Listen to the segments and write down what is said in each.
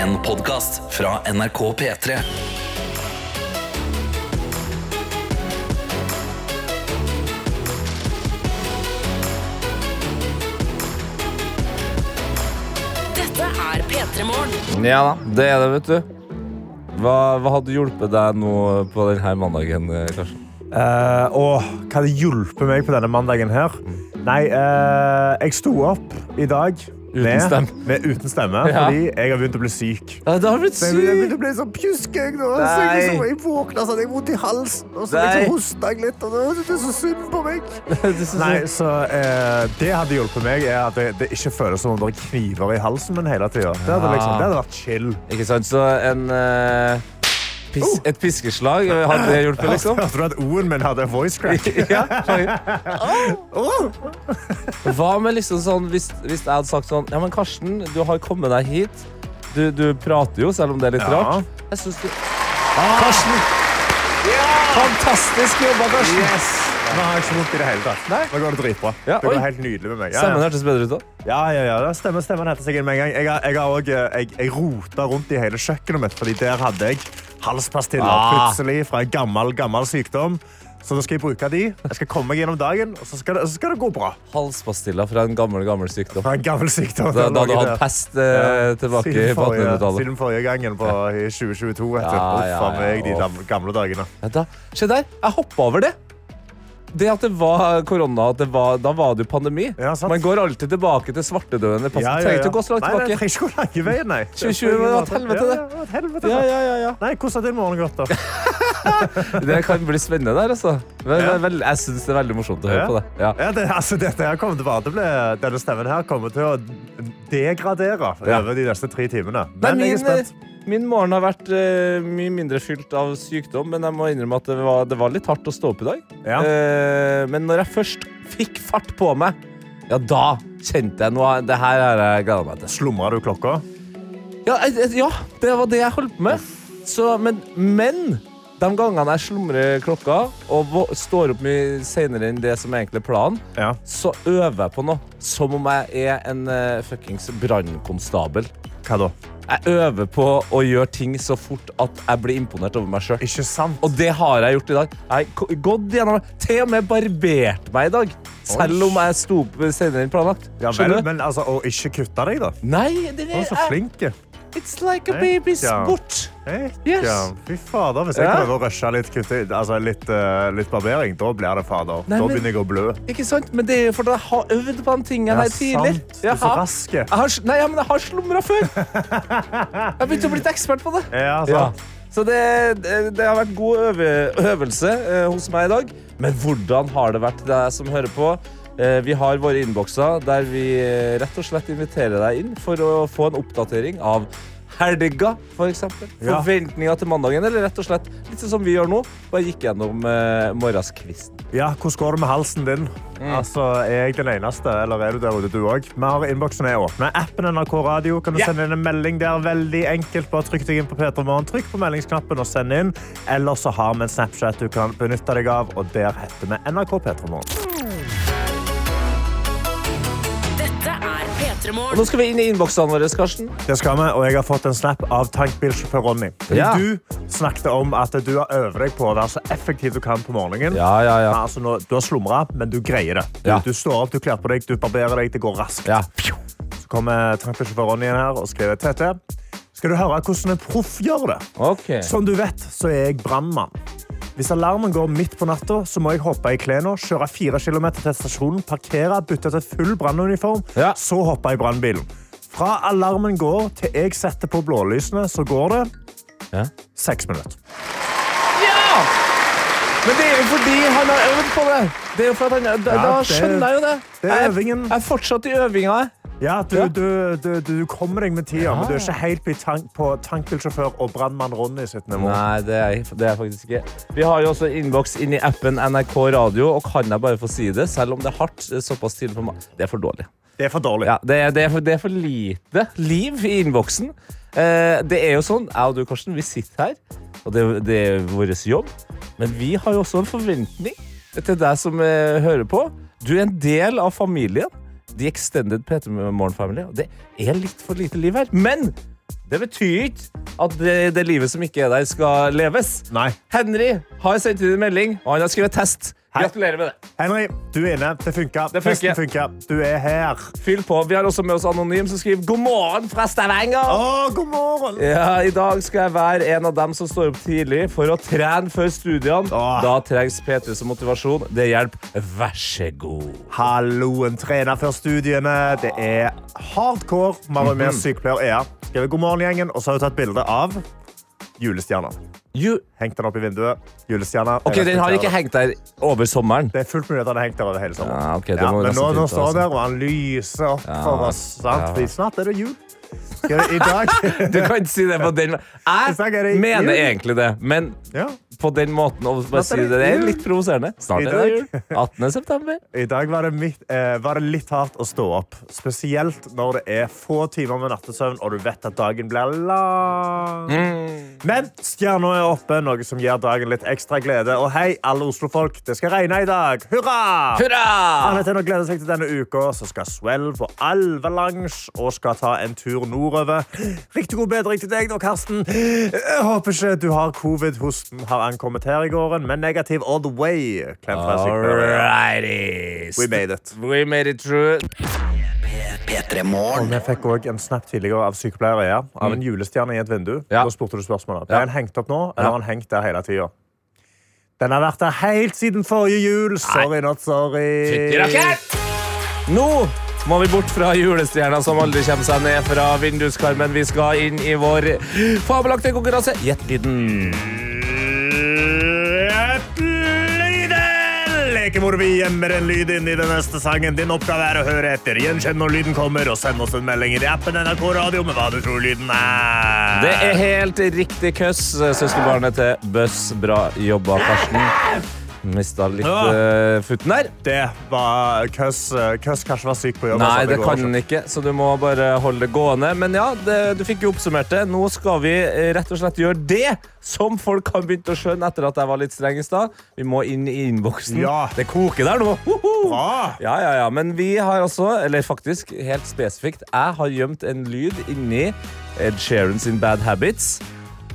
En podkast fra NRK P3. Dette er P3 Morgen. Ja da, det er det, vet du. Hva, hva hadde hjulpet deg nå på denne mandagen, eh, Karsten? Uh, og hva hadde hjulpet meg på denne mandagen her? Nei, uh, jeg sto opp i dag Uten med, stemme. med uten stemme Ja. fordi jeg har begynt å bli syk. Ja, det har blitt syk. jeg begynte- å bli sånn pjuskøy nå. Så jeg, så jeg våkna sånn, jeg vondt i halsen, og så liksom hosta jeg litt. Og det det er så synd på meg. Det Nei, så eh, Det hadde hjulpet meg, er at det, det ikke føles som om det er kniver i halsen min hele tida. Det, hadde liksom, det hadde vært chill. Ikke sant, så en eh, pis, Et piskeslag eh, hadde det hjulpet, liksom? Jeg trodde at O-en min hadde voice crack? Ja. Hva med liksom sånn hvis, hvis jeg hadde sagt sånn Ja, men Karsten, du har kommet deg hit. Du, du prater jo, selv om det er litt Ja. rart. Jeg syns du Karsten! Fantastisk jobba, Karsten! Nå har jeg ikke vondt i det hele tatt. Nei. Nå går det dritbra. Ja, det går helt nydelig med meg. Ja, Stemmen hørtes bedre ut da. Ja, ja, ja. det Stemmer, stemmen heter seg inn med en gang. Jeg, har- jeg, har også, eh, jeg, jeg rota rundt i hele kjøkkenet mitt, fordi der hadde jeg halspastiller Ah. plutselig fra en gammel, gammel sykdom. Så da skal jeg bruke de. Jeg skal komme meg gjennom dagen, og så skal det, så skal det gå bra. Halspastiller fra en gammel, gammel sykdom. Fra en gammel sykdom. Da, da du hadde pest eh, tilbake Siden på forrige- 1800-tallet. Siden forrige gangen på, i 2022. Vet du. Ja, Uff ja, a meg, de ja, gamle dagene. Ja, da, se der, jeg hoppa over det. Det at det var korona, at det var, da var det jo pandemi. Ja. Man går alltid tilbake til svartedauden. Ja. Ja, ja, trenger ikke å gå så langt Nei, nei, tilbake. trenger ikke gå lange veien, nei. 2020 var et helvete, det. Ja, et helvete, Ja, ja, ja. Nei, hvordan har din morgen gått, da? Det kan bli spennende der, altså. Men, Ja. vel, jeg syns det er veldig morsomt å høre Ja. på det. Ja. Ja, det, altså, dette her kommer til å bli, denne stemmen her kommer til å degradere over de neste tre timene. Nei, Men jeg er spent. Min morgen har vært uh, mye mindre fylt av sykdom, men jeg må innrømme at det var, det var litt hardt å stå opp i dag. Ja. Uh, men når jeg først fikk fart på meg, ja, da kjente jeg noe. Det her har jeg gleda meg til. Slumra du klokka? Ja, ja, det var det jeg holdt på med. Så, men, men de gangene jeg slumrer klokka og står opp mye senere enn det som egentlig er planen, Ja. så øver jeg på noe som om jeg er en uh, fuckings brannkonstabel. Hva da? Jeg øver på å gjøre ting så fort at jeg blir imponert over meg sjøl. Og det har jeg gjort i dag. Jeg har gått gjennom Til og med barbert meg i dag. Selv om jeg sto opp senere enn planlagt. Ja, vel, men altså, Og ikke kutte deg, da? Nei, det er så flink. It's like a baby's baby sport. Yes. Fy fader, hvis jeg Ja. prøver å rushe litt, altså, litt, uh, litt barbering, da blir det fader. Nei, da men- begynner jeg å blø. Ikke sant? Men det er fordi jeg har øvd på de tingene her sant. Du er så Jeg har, nei, ja, men jeg har slumra før. Jeg har begynt å bli ekspert på det. Ja, Ja. Så det, det, det har vært god øve, øvelse eh, hos meg i dag. Men hvordan har det vært til deg som hører på? Eh, vi har våre innbokser der vi eh, rett og slett inviterer deg inn for å få en oppdatering av helga, for eksempel. Ja. Forventninger til mandagen, eller rett og slett litt som vi gjør nå. Bare gikk gjennom eh, morgenskvisten. Ja, hvordan går det med halsen din? Mm. Altså, er jeg den eneste, eller er du der ute, du òg? Vi har innboksen er åpne. Appen NRK Radio kan du yeah. sende inn en melding der. Veldig enkelt. Bare trykk deg inn på Peter Morgen, trykk på meldingsknappen og send inn. Eller så har vi en Snapchat du kan benytte deg av, og der heter vi NRK Peter Morgen. Og nå skal vi inn i innboksene våre, Karsten. Det skal vi, og jeg har fått en snap av tankbilsjåfør Ronny. Ja. Du snakket om at du har øvd deg på å være så effektiv du kan på morgenen. Ja, ja, ja. Altså, nå, du har slumra, men du greier det. Du, Ja. du står opp, du kler på deg, du barberer deg, det går raskt. ja. Så kommer tankbilsjåfør Ronny inn her og skriver TT. Skal du høre hvordan en proff gjør det? Okay. Som du vet, så er jeg brannmann. Hvis alarmen går midt på natta, så må jeg hoppe i klærne, kjøre 4 km til stasjonen, parkere, bytte til full brannuniform, Ja. så hoppe i brannbilen. Fra alarmen går til jeg setter på blålysene, så går det Ja. seks minutter. Ja! Men det er jo fordi han har øvd på det. Det er jo for at han, da, Ja, da det- skjønner jeg jo det. det er øvingen. Jeg er fortsatt i øvinga. Ja, du. Du, du, du kommer deg med tida, men du er ikke helt på, tank, på tankbilsjåfør og brannmann Ronny sitt nivå. Nei, det er, jeg- det er jeg faktisk ikke. Vi har jo også innboks inn i appen NRK Radio, og kan jeg bare få si det, selv om det er hardt såpass tidlig på ma- Det er for dårlig. Det er for dårlig. Ja, det, er, det, er for, det er for lite liv i innboksen. Eh, det er jo sånn, jeg og du, Karsten, vi sitter her, og det, det er vår jobb. Men vi har jo også en forventning til deg som eh, hører på. Du er en del av familien. The Extended P3 Morgen Family. Og det er litt for lite liv her. Men det betyr ikke at det, det livet som ikke er der, skal leves. Nei. Henry har sendt inn en melding, og han har skrevet test. Gratulerer med det. Henry, du er inne. Det funka. Det funker. Funka. Du er her. Fyll på. Vi har også med oss Anonym, som skriver 'God morgen fra Stavanger'. Å, god morgen! Ja, I dag skal jeg være en av dem som står opp tidlig for å trene før studiene. Åh. Da trengs P3 som motivasjon. Det hjelper. Vær så god. Halloen, trener før studiene. Det er hardcore. Mari Mhm. med sykepleier Ea. skriver god morgen, gjengen, og så har hun tatt bilde av julestjerna. You... Hengt den opp i vinduet. Julestjerna. Ok, Den har ikke hengt der over sommeren. Det er fullt mulig at den har hengt der over hele sommeren. Ja, okay, ja, men nå, nå står den der, og han lyser opp Ja, for oss. Sant? ja. Snart er det jul. I dag Du kan ikke si det på den det Jeg mener egentlig det, men ja. På den måten å bare si det det, er litt provoserende. Snart er det jul. 18. september. I dag var det, mitt, eh, var det litt hardt å stå opp. Spesielt når det er få timer med nattesøvn og du vet at dagen blir lang. Men stjerna er oppe, noe som gir dagen litt ekstra glede. Og hei, alle Oslo-folk, det skal regne i dag. Hurra! Hurra! Alle til å glede seg til denne uka, så skal Swell på alvelangs og skal ta en tur nordover. Riktig god bedring til deg, da, Karsten. Jeg håper ikke du har covid. Hosten har ankommet her i gården, men negativ all the way. Klem fra sykepleier. Alrighty. We made it. We made it through. P3 Og vi fikk òg en snap tidligere av sykepleiere ja, av en julestjerne i et vindu. Ja. Da spurte du spørsmålet. Ja. han hengt opp nå, eller har han hengt der hele tida? Den har vært der helt siden forrige jul. Sorry, not sorry. Nå må vi bort fra julestjerna som aldri kommer seg ned fra vinduskarmen. Vi skal inn i vår fabelaktige konkurranse. Gjett lyden. Leke vi gjemmer en lyd inn i den neste sangen. Din oppgave er å høre etter. Gjenkjenn når lyden kommer, og send oss en melding i appen NRK Radio med hva du tror lyden er. Det er helt riktig køss, søskenbarnet til Bøss. Bra jobba, Karsten. Mista litt Ja. uh, futten der. Det var Køss Køss kanskje var syk på jobb. Nei, det, det går kan han ikke, så du må bare holde det gående. Men ja, det, du fikk jo oppsummert det. Nå skal vi eh, rett og slett gjøre det som folk har begynt å skjønne etter at jeg var litt streng i stad. Vi må inn i innboksen. Ja. Det koker der nå. Bra. Ja, ja, ja, men vi har også, eller faktisk helt spesifikt, jeg har gjemt en lyd inni Ed Sheeran sin Bad Habits.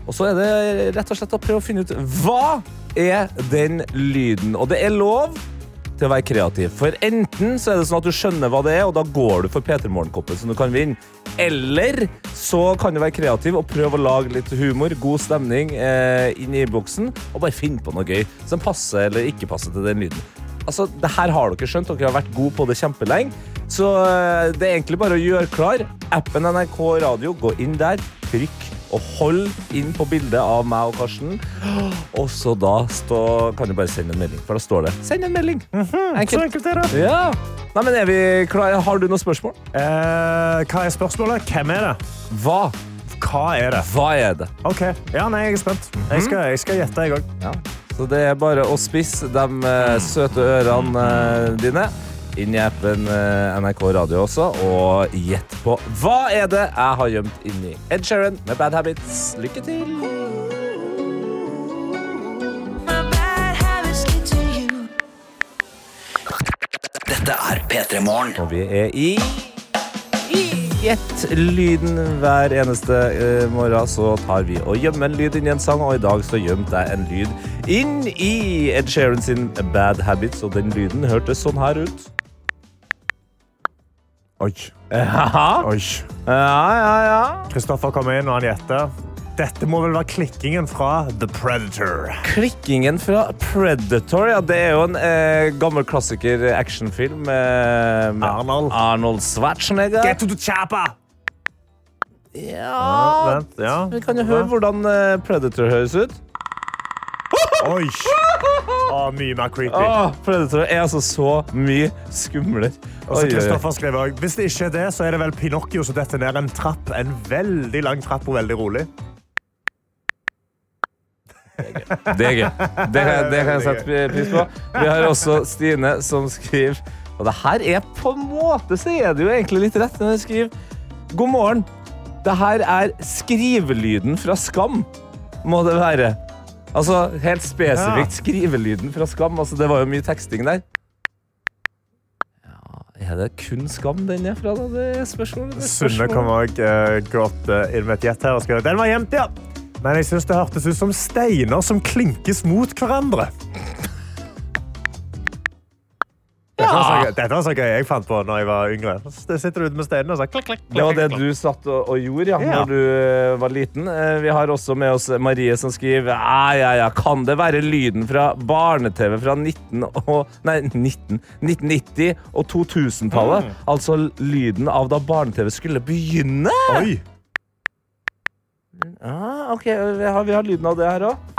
Og så er det rett og slett å prøve å finne ut hva er den lyden. Og det er lov til å være kreativ. For enten så er det sånn at du skjønner hva det er, og da går du for P3 Morgenkoppen som du kan vinne. Eller så kan du være kreativ og prøve å lage litt humor, god stemning eh, inn i boksen, og bare finne på noe gøy som passer eller ikke passer til den lyden. Altså, det her har dere skjønt. Dere har vært gode på det kjempelenge. Så eh, det er egentlig bare å gjøre klar. Appen NRK Radio, gå inn der, trykk og hold inn på bildet av meg og Karsten. Og så da stå, kan du bare sende en melding, for da står det 'send en melding'. Så Enkelt. enkelt er det. Ja. Nei, men er vi klare? Har du noen spørsmål? Eh, hva er spørsmålet? Hvem er det? Hva? Hva er det? Hva er det? Ok, ja, nei, jeg er spent. Jeg skal, jeg skal gjette, jeg òg. Ja. Så det er bare å spisse de eh, søte ørene eh, dine inn i appen eh, NRK Radio også, og gjett på hva er det jeg har gjemt inni Ed Sheeran med Bad Habits. Lykke til! Dette er P3 Morgen. Og vi er i i Gjett lyden hver eneste uh, morgen. Så tar vi og gjemmer en lyd inn i en sang, og i dag så gjemte jeg en lyd inn i Ed Sheeran sin Bad Habits, og den lyden hørtes sånn her ut. Oi. Ja, Oi. ja, ja. ja. Kristoffer kommer inn og han gjetter. Dette må vel være klikkingen fra The Predator. Klikkingen fra Predator, ja, det er jo en eh, gammel klassiker actionfilm med, med Arnold. Arnold Schwarzenegger. Get to the chopper! Ja, Vent, ja. vi kan jo høre hvordan eh, Predator høres ut. Oi. Å, mye mer creepy. Åh, Predator er altså så mye skumlere. Og så. Kristoffer skrev også, Hvis det ikke er det, så er det vel Pinocchio som detter ned en trapp. En veldig lang trapp og veldig rolig. Det er gøy. Det kan, det kan jeg sette pris på. Vi har også Stine som skriver Og det her er på en måte så er det jo egentlig litt rett når hun skriver God morgen. Det her er skrivelyden fra Skam, må det være. Altså helt spesifikt skrivelyden fra Skam. Altså, det var jo mye teksting der. Ja, Er det kun skam den er fra, da? Det er spørsmålet. Det er Sunne kom òg godt eh, inn med et gjett her. og skrev den var gjemt, ja. Men jeg syns det hørtes ut som steiner som klinkes mot hverandre. Dette var, så, dette var så gøy jeg fant på når jeg var yngre. Så sitter du ute med steinen og så klikk, klikk, klikk, Det var det du satt og, og gjorde ja, Ja. når du eh, var liten. Eh, Vi har også med oss Marie som skriver ja, ja, ja, Kan det være lyden fra barne-TV fra 19 og, nei, 19, 1990 og 2000-tallet? Altså lyden av da barne-TV skulle begynne? Oi! Ah, ok, vi har, vi har lyden av det her òg.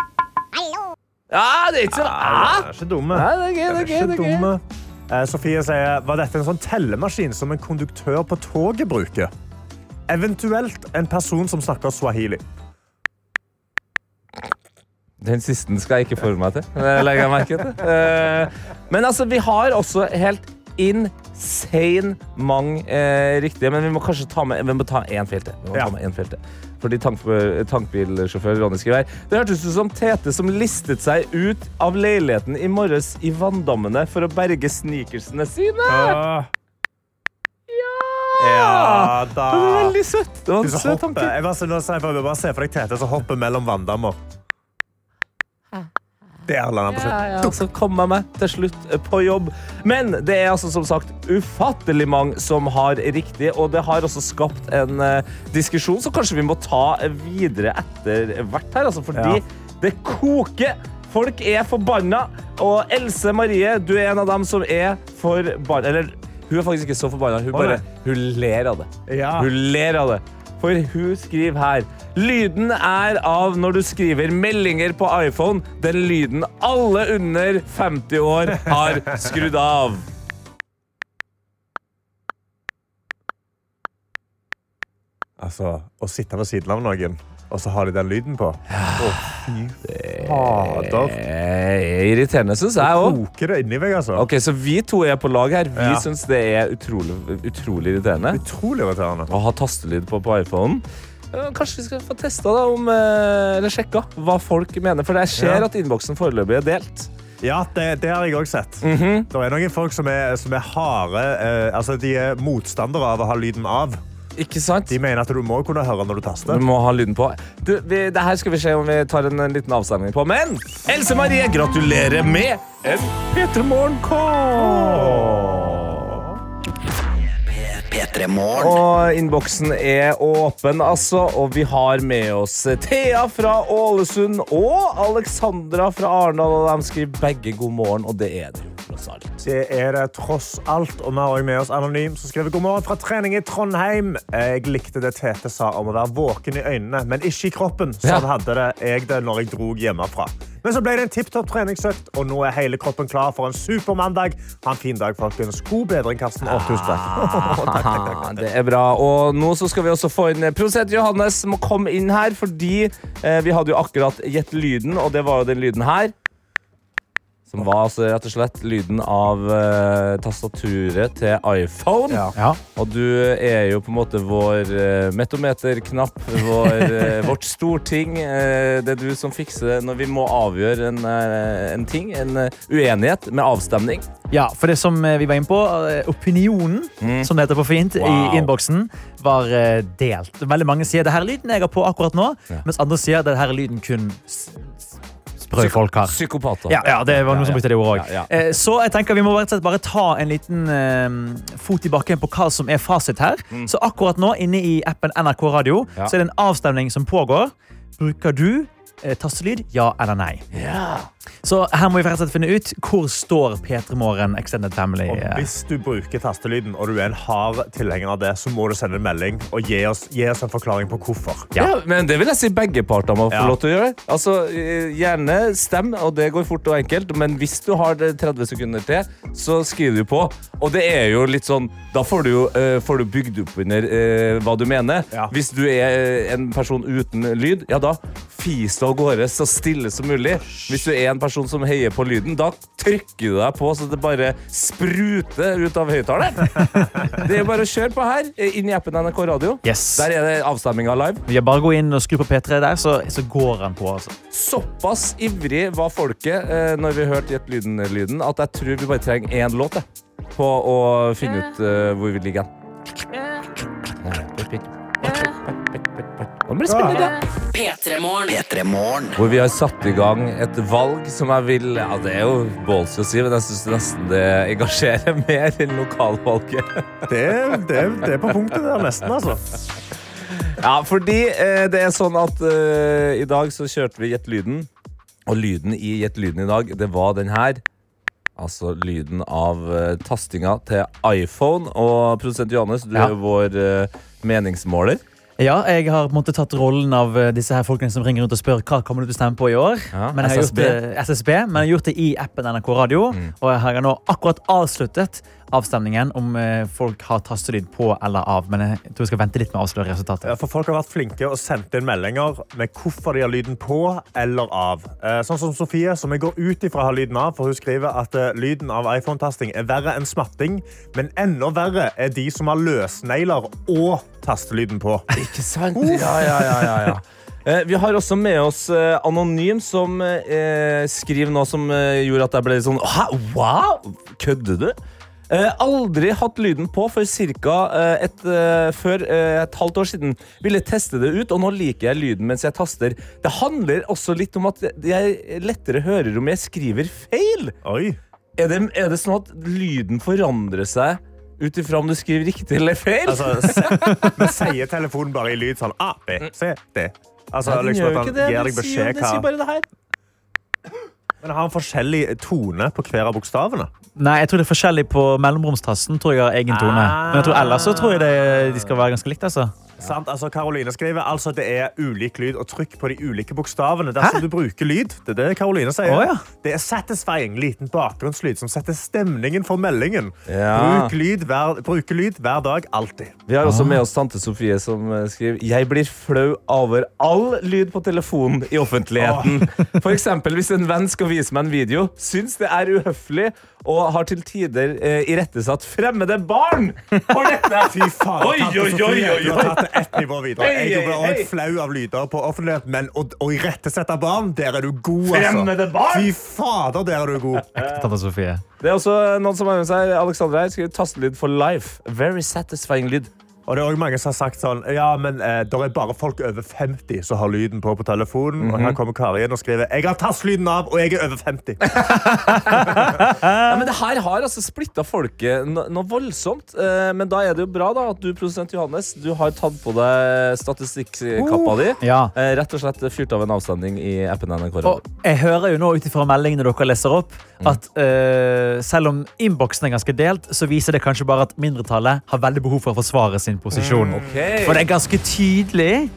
Ja, det er ikke så Nei, det ikke dumme. Nei, det er gøy, det er gøy. Eh, Sofie sier var dette en sånn tellemaskin som en konduktør på toget bruker. Eventuelt en person som snakker swahili. Den siste skal jeg ikke forme meg til. Legger jeg merke til. Eh, Men altså, vi har også helt insane mange eh, riktige, men vi må kanskje ta med Vi må ta én feil til. Vi må ta med en feil til. Fordi tank, tankbilsjåfør Ronny skriver her Det hørtes ut som Tete som listet seg ut av leiligheten i morges i vanndammene for å berge sneakersene sine. Ja da. Det var veldig søtt. Det var en søt tanke. Jeg bare, ser- bare se for deg Tete som hopper mellom vanndammer. Der lander han på slutt. Ja, ja, så kom jeg meg til slutt på jobb. Men det er altså som sagt ufattelig mange som har riktig, og det har også skapt en uh, diskusjon som kanskje vi må ta videre etter hvert her, altså fordi Ja. det koker. Folk er forbanna, og Else Marie, du er en av dem som er forbanna. Eller hun er faktisk ikke så forbanna, hun bare hun ler av det. Ja. Hun ler av det. For hun skriver her Lyden er av når du skriver meldinger på iPhone. Den lyden alle under 50 år har skrudd av. Altså, å sitte ved siden av noen, og så har de den lyden på. Å, fy fader. Det er irriterende, syns jeg òg. Koker det inni meg, altså. Ok, Så vi to er på lag her. Vi Ja. syns det er utrolig, utrolig irriterende Utrolig irriterende. å ha tastelyd på på iPhonen. Eh, Kanskje vi skal få testa da, om, eh, eller sjekka hva folk mener. For jeg ser Ja. at innboksen foreløpig er delt. Ja, det, det har jeg òg sett. Mhm. Det er noen folk som er, som er harde eh, Altså, de er motstandere av å ha lyden av. Ikke sant? De mener at du må kunne høre når du taster. Du må ha lyden på. Du, vi, det her skal vi se om vi tar en, en liten avstemning på. Men Else Marie, gratulerer med en P3 Morgen-kål! Og innboksen er åpen, altså. Og vi har med oss Thea fra Ålesund og Alexandra fra Arendal. Og de skriver begge god morgen, og det er det jo tross alt. Det er det tross alt. Og vi har også med oss Anonym, som skriver god morgen fra trening i Trondheim. Jeg likte det Tete sa om å være våken i øynene, men ikke i kroppen. Sånn Ja. hadde det jeg det når jeg drog hjemmefra. Men så ble det en tipp topp treningsøkt, og nå er hele kroppen klar for en supermandag. Ha en fin dag, folkens. God bedring, Karsten. Og tusen takk. takk. Det er bra. Og nå så skal vi også få inn Prosent Johannes må komme inn her, fordi eh, vi hadde jo akkurat gitt lyden, og det var jo den lyden her. Som var altså rett og slett lyden av eh, tastaturet til iPhone. Ja. Ja. Og du er jo på en måte vår uh, metometerknapp, vår, eh, vårt storting. Eh, det er du som fikser det når vi må avgjøre en, eh, en ting, en eh, uenighet, med avstemning. ja, for det som eh, vi var inne på, eh, opinionen, som det heter på fint, Wow. i innboksen, var eh, delt. Veldig mange sier det her er lyden jeg har på akkurat nå, Ja. mens andre sier det her er lyden kun s- sprø folk her. Psykopater. Ja, ja, det var noen som brukte det ordet òg. Ja, ja. Så jeg tenker vi må rett og slett bare ta en liten eh, fot i bakken på hva som er fasit her. Så akkurat nå, inne i appen NRK Radio, Mm. Ja. så er det en avstemning som pågår. Bruker du eh, tastelyd, ja eller nei? Yeah. Så her må vi rett og slett finne ut hvor står P3 Morgen Extended Family. Og eh, hvis du bruker tastelyden, og du er en hard tilhenger av det, så må du sende en melding og gi oss, gi oss en forklaring på hvorfor. Ja. men det vil jeg si begge parter må få Ja. lov til å gjøre. Altså, eh, Gjerne stem, og det går fort og enkelt, men hvis du har det 30 sekunder til, så skriver du på. Og det er jo litt sånn Da får du jo eh, får du bygd opp under uh, hva du mener. Ja. Hvis du er eh, en person uten lyd, ja da fis det av gårde så stille som mulig. Hvis du er en person som heier på lyden, da trykker du deg på så det bare spruter ut av høyttaleren. Det er bare å kjøre på her, eh, inn i appen NRK Radio. Yes. Der er det avstemminga live. Vi bare gå inn og skru på P3 der, så, så går han på. altså. Såpass ivrig var folket eh, når vi hørte Gjett lyden-lyden, at jeg tror vi bare trenger én låt. jeg. på å finne ut eh, hvor vi ligger. Blir spennende. P3morgen. P3 Morgen. Hvor vi har satt i gang et valg som jeg vil Ja, det er jo ballsy å si, men jeg syns nesten det engasjerer mer enn lokalvalget. Det, det, det er på punktet der, nesten, altså. Ja, fordi eh, det er sånn at eh, i dag så kjørte vi Gjett lyden. Og lyden i Gjett lyden i dag, det var den her. Altså lyden av eh, tastinga til iPhone. Og produsent Johannes, du Ja. er jo vår eh, meningsmåler. Ja, jeg har på en måte tatt rollen av eh, disse her folkene som ringer rundt og spør hva kommer du til å stemme på i år. Ja, men jeg har SSB. Gjort det, SSB. Men jeg har gjort det i appen NRK Radio. Og jeg har nå akkurat avsluttet avstemningen om eh, folk har tastelyd på eller av. Men jeg tror vi skal vente litt med å avsløre resultatet. Ja, For folk har vært flinke og sendt inn meldinger med hvorfor de har lyden på eller av. Eh, Sånn som Sofie, som jeg går ut ifra har lyden av, for hun skriver at eh, lyden av iPhone-tasting er verre enn smatting, men enda verre er de som har løsnegler og tastelyden på. Ikke sant? Ja, ja, ja, ja, ja. Eh, Vi har også med oss Anonym, som eh, skriver noe som gjorde at jeg ble litt sånn Hæ? Wow! Kødder du? Eh, aldri hatt lyden på før ca. Eh, et, eh, før, eh, et halvt år siden. Ville teste det ut, og nå liker jeg lyden mens jeg taster. Det handler også litt om at jeg lettere hører om jeg skriver feil. Er det, er det sånn at lyden forandrer seg ut ifra om du skriver riktig eller feil? Altså, men sier telefonen bare i lyd sånn A, B, C, D? Altså, Nei, den liksom gjør jo ikke det. Den sier, den sier bare det her. Men har han forskjellig tone på hver av bokstavene? Nei, jeg tror det er forskjellig på mellomromstassen. tror jeg har egen tone. Men jeg tror ellers så tror jeg det, de skal være ganske likt. altså. Sant? Altså, Karoline skriver altså det er ulik lyd og trykk på de ulike bokstavene dersom du bruker lyd. Det er det Karoline sier. Å, ja. Det er satisfying, liten bakgrunnslyd som setter stemningen for meldingen. Ja. Bruk lyd hver, bruke lyd hver dag, alltid. Vi har også med oss tante Sofie som eh, skriver Jeg blir flau over all lyd på telefonen i offentligheten. For eksempel hvis en venn skal vise meg en video, syns det er uhøflig og har til tider eh, irettesatt fremmede barn for dette. Fy faen, Oi, oi, oi, oi, du har tatt det ett nivå videre. Hei, Jeg blir hei, også flau av lyder på offentlighet, men å, å irettesette barn, der er du god, altså. Fremmede barn? Fy fader, der er du god. Tante Sofie. Det er også noen som har med seg Alexandra her skriver tastelyd for life. Very satisfying lyd. Og det er også mange som har sagt sånn Ja, men eh, det er bare folk over 50 som har lyden på på telefonen. Og her kommer Kari inn og skriver Jeg har tastelyden av, og jeg er over 50. Ja, men det her har altså splitta folket no noe voldsomt. Eh, men da er det jo bra da at du, produsent Johannes, du har tatt på deg statistikkappa di. Ja. Eh, rett og slett fyrt av en avstemning i appen NRK. Radio. Og jeg hører jo nå ut ifra meldingene dere leser opp, at eh, selv om innboksen er ganske delt, så viser det kanskje bare at mindretallet har veldig behov for å forsvare sin posisjon. Okay. For det er ganske tydelig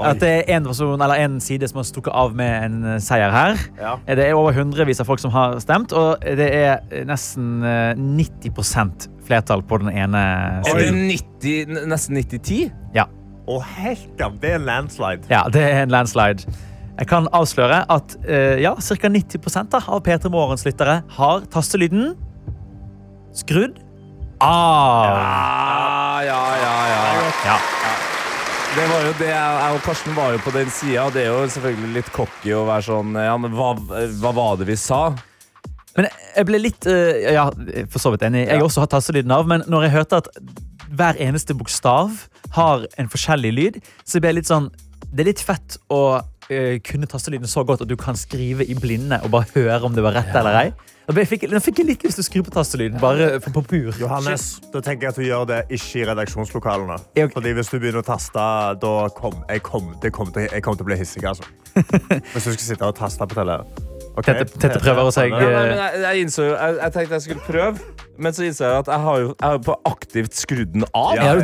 at det er en, person, eller en side som har stukket av med en eh, seier her. Ja. Det er over hundrevis av folk som har stemt, og det er nesten eh, 90% flertall på den ene Er det 90, nesten 90-10? Ja. Og helkam, det er landslide. ja, det er en landslide. Jeg kan avsløre at eh, ja, ca. 90 da, av P3 Morgens lyttere har tastelyden skrudd av. Ah, ja, ja, ja. Ja. Det var jo det, Jeg og Karsten var jo på den sida, og det er jo selvfølgelig litt cocky å være sånn Ja, men hva, hva var det vi sa? Men jeg ble litt uh, Ja, for så vidt enig. Jeg har også hatt tasselyden av, men når jeg hørte at hver eneste bokstav har en forskjellig lyd, så ble jeg litt sånn Det er litt fett å uh, kunne tasselyden så godt at du kan skrive i blinde og bare høre om det var rett eller ei. Da ble jeg fikk, da fikk jeg litt lyst til å skru på tastelyden, bare for, på pur. Johannes, da tenker jeg at du gjør det ikke i redaksjonslokalene. Okay. Fordi Hvis du begynner å taste, da kom jeg, kom, det kom til, jeg kom til å bli hissig. Altså. Hvis du skal sitte og taste på tele. Okay. Tette, tette, prøver Ja, jeg, jeg innså jo jeg, jeg tenkte jeg skulle prøve, men så innså jeg at jeg har jo jeg har på aktivt skrudd den av. Ja, ja,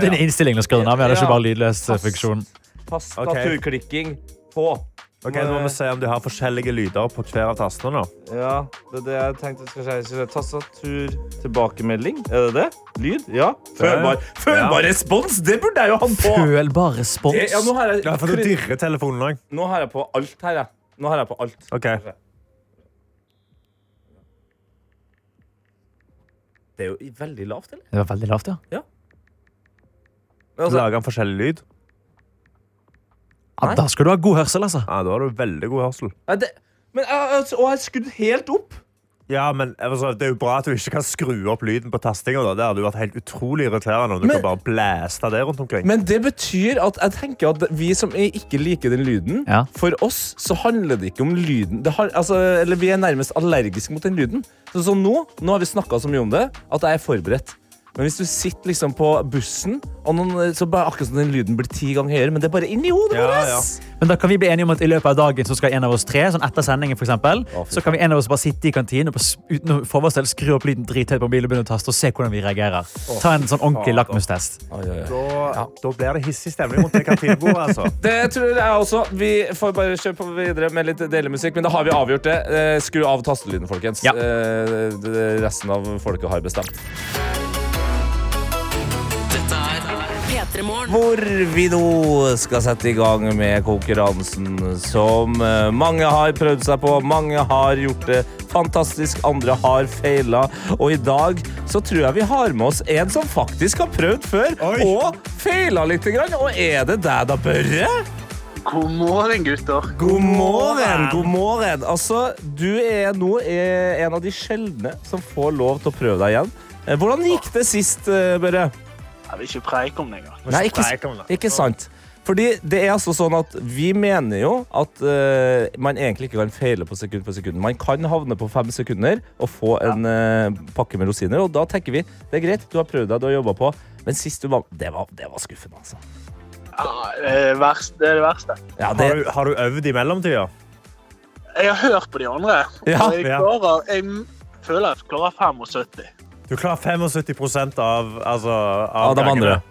av. Vi hadde ikke bare lydløs funksjon. Tastaturklikking på. Ok, Nå må vi se om de har forskjellige lyder på hver av tastene. nå. Ja, det er det jeg tenkte skal skje. Tastatur, tilbakemelding. Er det det? Lyd? Ja. Følbar, følbar respons! Det burde jeg jo ha på! Følbar respons. Det- Ja, nå har jeg, Ja, for da dirrer telefonen òg. nå har jeg på alt her, jeg. Nå har jeg på alt. Okay. Det er jo veldig lavt, eller? Det var veldig lavt, ja. Altså, Lager han forskjellig lyd? Ja. Da skal du ha god hørsel, altså. Ja, Da har du veldig god hørsel. Nei, det, men jeg, jeg, og jeg har skrudd helt opp. Ja, men altså, Det er jo bra at du ikke kan skru opp lyden på tastinga. Det hadde jo vært helt utrolig irriterende om du Men- kan bare blæste det rundt omkring. Men det betyr at jeg tenker at vi som ikke liker den lyden, Ja. for oss så handler det ikke om lyden. Det har, altså, eller vi er nærmest allergiske mot den lyden. Så, så nå, nå har vi snakka så mye om det at jeg er forberedt. Men hvis du sitter liksom på bussen, og noen, så bare akkurat som den lyden blir ti ganger høyere, men det er bare inni hodet Ja, vårt! ja. Men da kan vi bli enige om at i løpet av dagen så skal en av oss tre, sånn etter sendingen for eksempel, Å, så kan vi en av oss bare sitte i kantinen og uten å forvarsel skru opp lyden drithøyt på mobilen og taste og se hvordan vi reagerer. Ta en sånn ordentlig fader. lakmustest. Oi. Da, da blir det hissig stemning mot det kantinebordet. altså. Det tror jeg også. Vi får bare kjøre på videre med litt delemusikk, men da har vi avgjort det. Eh, Skru av tastelyden, folkens. Ja. Eh, Resten av folket har bestemt. Hvor vi nå skal sette i gang med konkurransen som eh, mange har prøvd seg på. Mange har gjort det fantastisk, andre har feila. Og i dag så tror jeg vi har med oss en som faktisk har prøvd før Oi. og feila litt. Og er det deg da, Børre? God morgen, gutter. God morgen! God morgen. Altså, du er nå eh, en av de sjeldne som får lov til å prøve deg igjen. Eh, Hvordan gikk det sist, Børre? Jeg vil ikke preike om det engang. Nei, ikke, ikke sant. Fordi det er altså sånn at Vi mener jo at uh, man egentlig ikke kan feile på sekund for sekund. Man kan havne på fem sekunder og få en uh, pakke med rosiner. Og da tenker vi det er greit, du har prøvd deg, du har jobba på. Men sist du var Det var, det var skuffende, altså. Ja, er det er det verste. Ja, det, Har du, har du øvd i mellomtida? Jeg har hørt på de andre. Ja, jeg, klarer, jeg føler jeg klarer 75. Du klarer 75% av, altså, av, av de gangene. andre.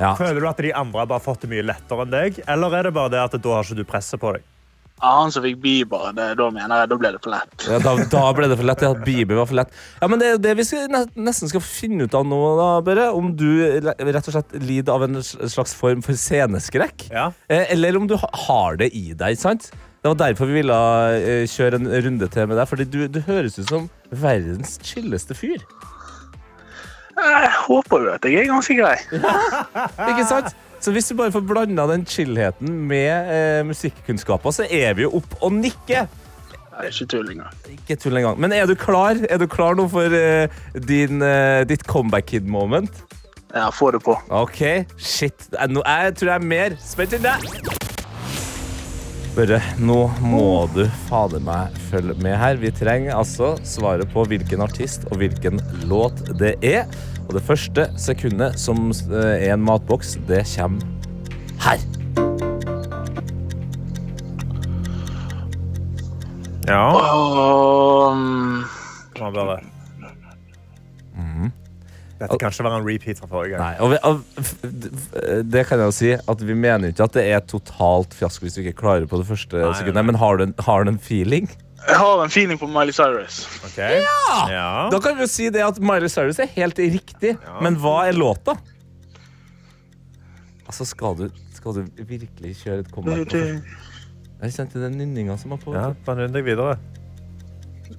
Ja. Føler du at de andre har bare fått det mye lettere enn deg, eller er det bare det at da har ikke du presset på deg? Ja, Han som fikk Bieber, det, da mener jeg da ble det for lett. Ja, da, da ble det for lett. Ja, Bieber var for lett. Ja, men Det er jo det vi skal, nesten skal finne ut av nå, da, Børre. Om du rett og slett lider av en slags form for sceneskrekk. Ja. Eh, Eller om du har det i deg. sant? Det var derfor vi ville eh, kjøre en runde til med deg. Fordi du, du høres ut som verdens chilleste fyr. Jeg håper jo at jeg er ganske grei. Ikke sant? Så hvis du bare får blanda den chillheten med eh, musikkunnskaper, så er vi jo opp og nikker. Er ikke tull engang. Ikke tull engang. Men er du klar Er du klar nå for eh, din, eh, ditt comeback kid-moment? Ja, få det på. OK, shit. Jeg, Nå, jeg tror jeg er mer spent enn deg. Børre, nå må du fader meg følge med her. Vi trenger altså svaret på hvilken artist og hvilken låt det er. Og det første sekundet som eh, er en matboks, det kommer her. Ja. Um, var bra det. Dette kan ikke være en repeat fra forrige gang. Nei, og vi, og, det kan jeg jo si at Vi mener ikke at det er totalt fiasko hvis du ikke klarer på det første nei, sekundet. nei. Men har du, en, har du en feeling? jeg har en feeling på Miley Cyrus. Okay. Ja. Da kan vi jo si det at Miley Cyrus er helt riktig. Men hva er låta? Altså, skal du, skal du virkelig kjøre et comeback? på Jeg kjente den nynninga som var på. Ja, bare nynn deg videre.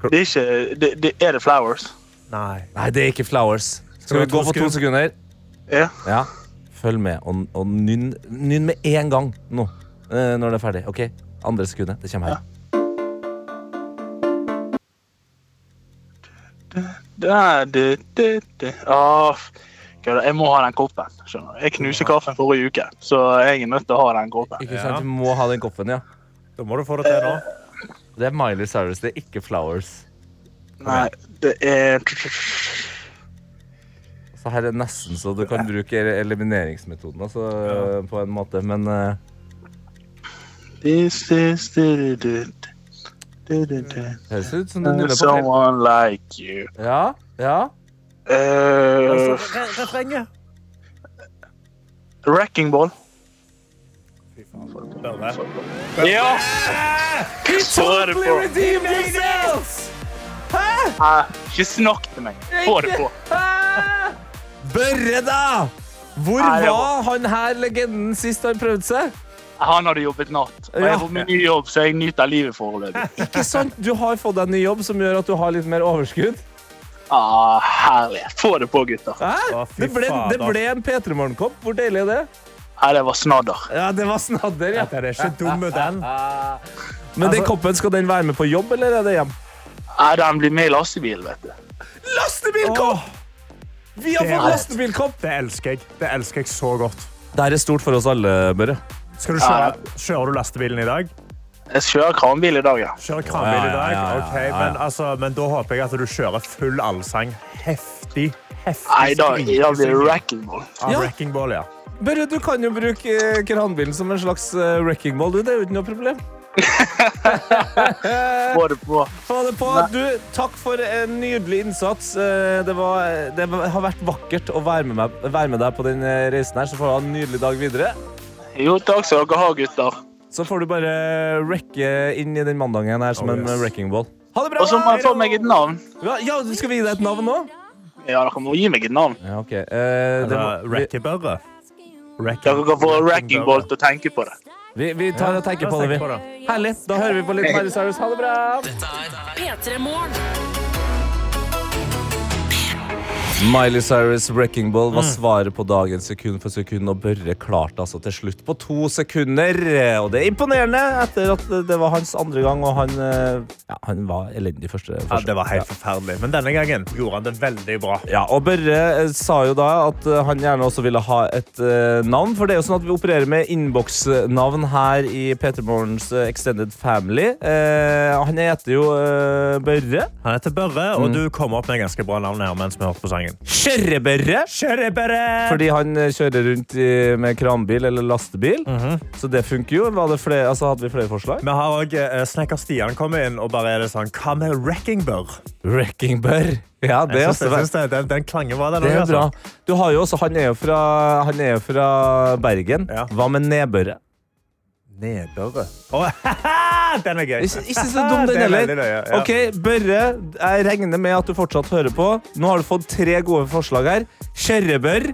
det er ikke det, det, Er det Flowers? Nei. Nei, det er ikke Flowers. Skal vi gå for to sekunder? Ja. Ja. Følg med, og, og nynn, nynn med en gang nå. eh, Når det er ferdig. OK? Andre sekundet. Det kommer her. Gud, jeg må ha den koppen. skjønner du. Jeg knuste kaffen forrige uke, så jeg er nødt til å ha den koppen. Ikke sant? Du må ha den koppen, ja. Da må du få det til nå. Det er Miley Cyrus, det er ikke Flowers. Nei, det er Så her er det nesten så du kan bruke elimineringsmetoden altså, på en måte, men eh, This is høres ut som du nuller på. Someone like you. Ja, ja. Uh, Refrenget. wrecking ball. Ja! He totally det på. Hæ? Ikke snakk til meg. Få det på. Børre, da! Hvor Nei, var han her legenden sist han prøvde seg? Han hadde jobbet natt. Og jeg har fått meg ny jobb, så jeg nyter livet foreløpig. Ikke sant? Du har fått deg en ny jobb som gjør at du har litt mer overskudd. Ah, herlig. Få det på, gutter. Å, Det ble, det ble en P3 Morgenkopp. Hvor deilig er det? Nei, det var snadder. Ja, det var snadder, ja. Den er ikke dum, den. Men den Altså- koppen, skal den være med på jobb, eller er det hjem? Nei, den blir med i lastebil, vet du. Lastebilkopp! Vi har fått lastebilkopp! Det elsker jeg. Det elsker jeg så godt. Det er stort for oss alle, Børre. Skal du kjøre, kjører du lastebilen i dag? Jeg kjører kranbil i dag, ja. Kjører kranbil i dag? Ok. Men, altså, men da håper jeg at du kjører full allsang. Heftig, heftig Nei, da, blir det wrecking ball. Ja, wrecking ball, ja. Børre, du kan jo bruke eh, kranbilen som en slags eh, wrecking ball. Du, det er jo ikke noe problem. Få det på. Få det på. Du, takk for en nydelig innsats. Eh, Det, var, det har vært vakkert å være med, meg, være med deg på den eh, reisen her. Så får du ha en nydelig dag videre. Jo, takk skal dere ha, gutter. Så får du bare wrecke inn i den mandagen her som Oh, en yes. en wrecking ball. Ha det bra! Og så må jeg få meg et navn. Ja, ja, skal vi gi deg et navn nå? Ja, dere må gi meg et navn. Ja, ok. Eh, det må, Rackebørre. Dere kan få wrecking ball til å tenke på det. Vi, vi tar og tenker på det, vi. Herlig. Da hører vi på litt Miley Cyrus. Ha det bra! P3 Morgen. Miley Cyrus' Wrecking Ball var svaret på dagens sekund for sekund, og Børre klarte altså til slutt på to sekunder. Og det er imponerende etter at det var hans andre gang, og han, eh, ja, han var elendig første Ja, det var helt forferdelig. Men denne gangen gjorde han det veldig bra. Ja, og Børre eh, sa jo da at eh, han gjerne også ville ha et navn. For det er jo sånn at vi opererer med innboksnavn her i P3 Morgens Extended Family. Eh, han heter jo eh, Børre. Han heter Børre, og du kom opp med ganske bra navn her mens vi hørte på sangen. Kjørrebørre. Kjørebørre! Fordi han eh, kjører rundt i, med kranbil eller lastebil. Så det funker jo. Flere, altså, hadde vi flere forslag? Vi har òg Snekker Stian kommet inn, og bare er det sånn Hva med wreckingbør? Wreckingbør? Ja, det Jeg synes, jeg synes det, den, den klangen var der. det er bra. altså. Du har jo også, han er jo fra, han er jo fra Bergen. Ja. Hva med nedbørre? Nedbørre. Oh, den er gøy. Ikke, ikke så dum, den er heller. ja. Ok, Børre, jeg regner med at du fortsatt hører på. Nå har du fått tre gode forslag her. Kjørrebør,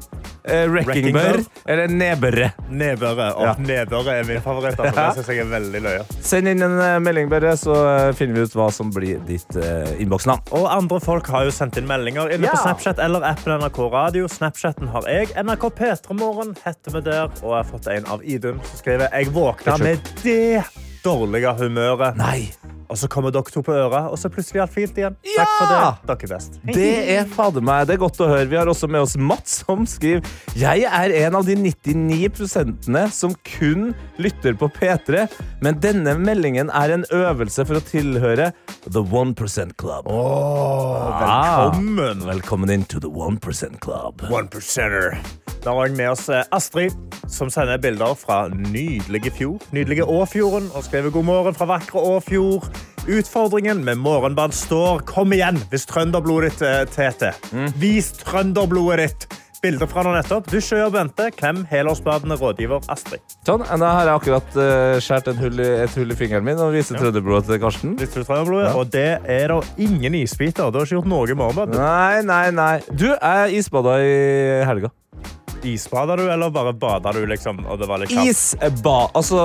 eh, wreckingbør Wreckingbør. eller nedbørre. Nedbørre. Og Ja. Nedbørre er min favoritt. Altså. Ja. Det synes jeg er veldig løye. Send inn en eh, melding, Børre, så eh, finner vi ut hva som blir ditt uh, innboksnavn. Og andre folk har jo sendt inn meldinger inne Ja. på Snapchat eller appen NRK Radio. Snapchatten har jeg. NRK P3morgen heter vi der. Og jeg har fått en av Idun som skriver Jeg våkna med det dårlige humøret. Nei. Og så kommer dere to på øret, og så er plutselig alt fint igjen. Ja! Takk for det. Dere er best. Det er fader meg, det er godt å høre. Vi har også med oss Mats, som skriver Jeg er en av de 99% som kun lytter på P3, men denne meldingen er en øvelse for å tilhøre The 1% Club. Velkommen. Velkommen inn to The 1% Club. One percenter. Vi har også med oss eh, Astrid, som sender bilder fra nydelige fjord. Nydelige Åfjorden, og skriver god morgen fra vakre Åfjord. Utfordringen med morgenbad står Kom igjen, hvis trønderblodet ditt Tete. teter. Vis trønderblodet ditt. Bilder fra nå nettopp. Dusj og Bente. Klem helårsbadende rådgiver Astrid. Sånn, da har jeg akkurat uh, i, et hull i fingeren min og viser trønderblodet til Karsten. Du? Ja. Og det er da ingen isbiter. Du har ikke gjort noe morgenbad. Nei, nei, nei. Du, jeg isbada i helga. Isbada du, eller bare bada du, liksom? Og det var litt kaldt? Isba, altså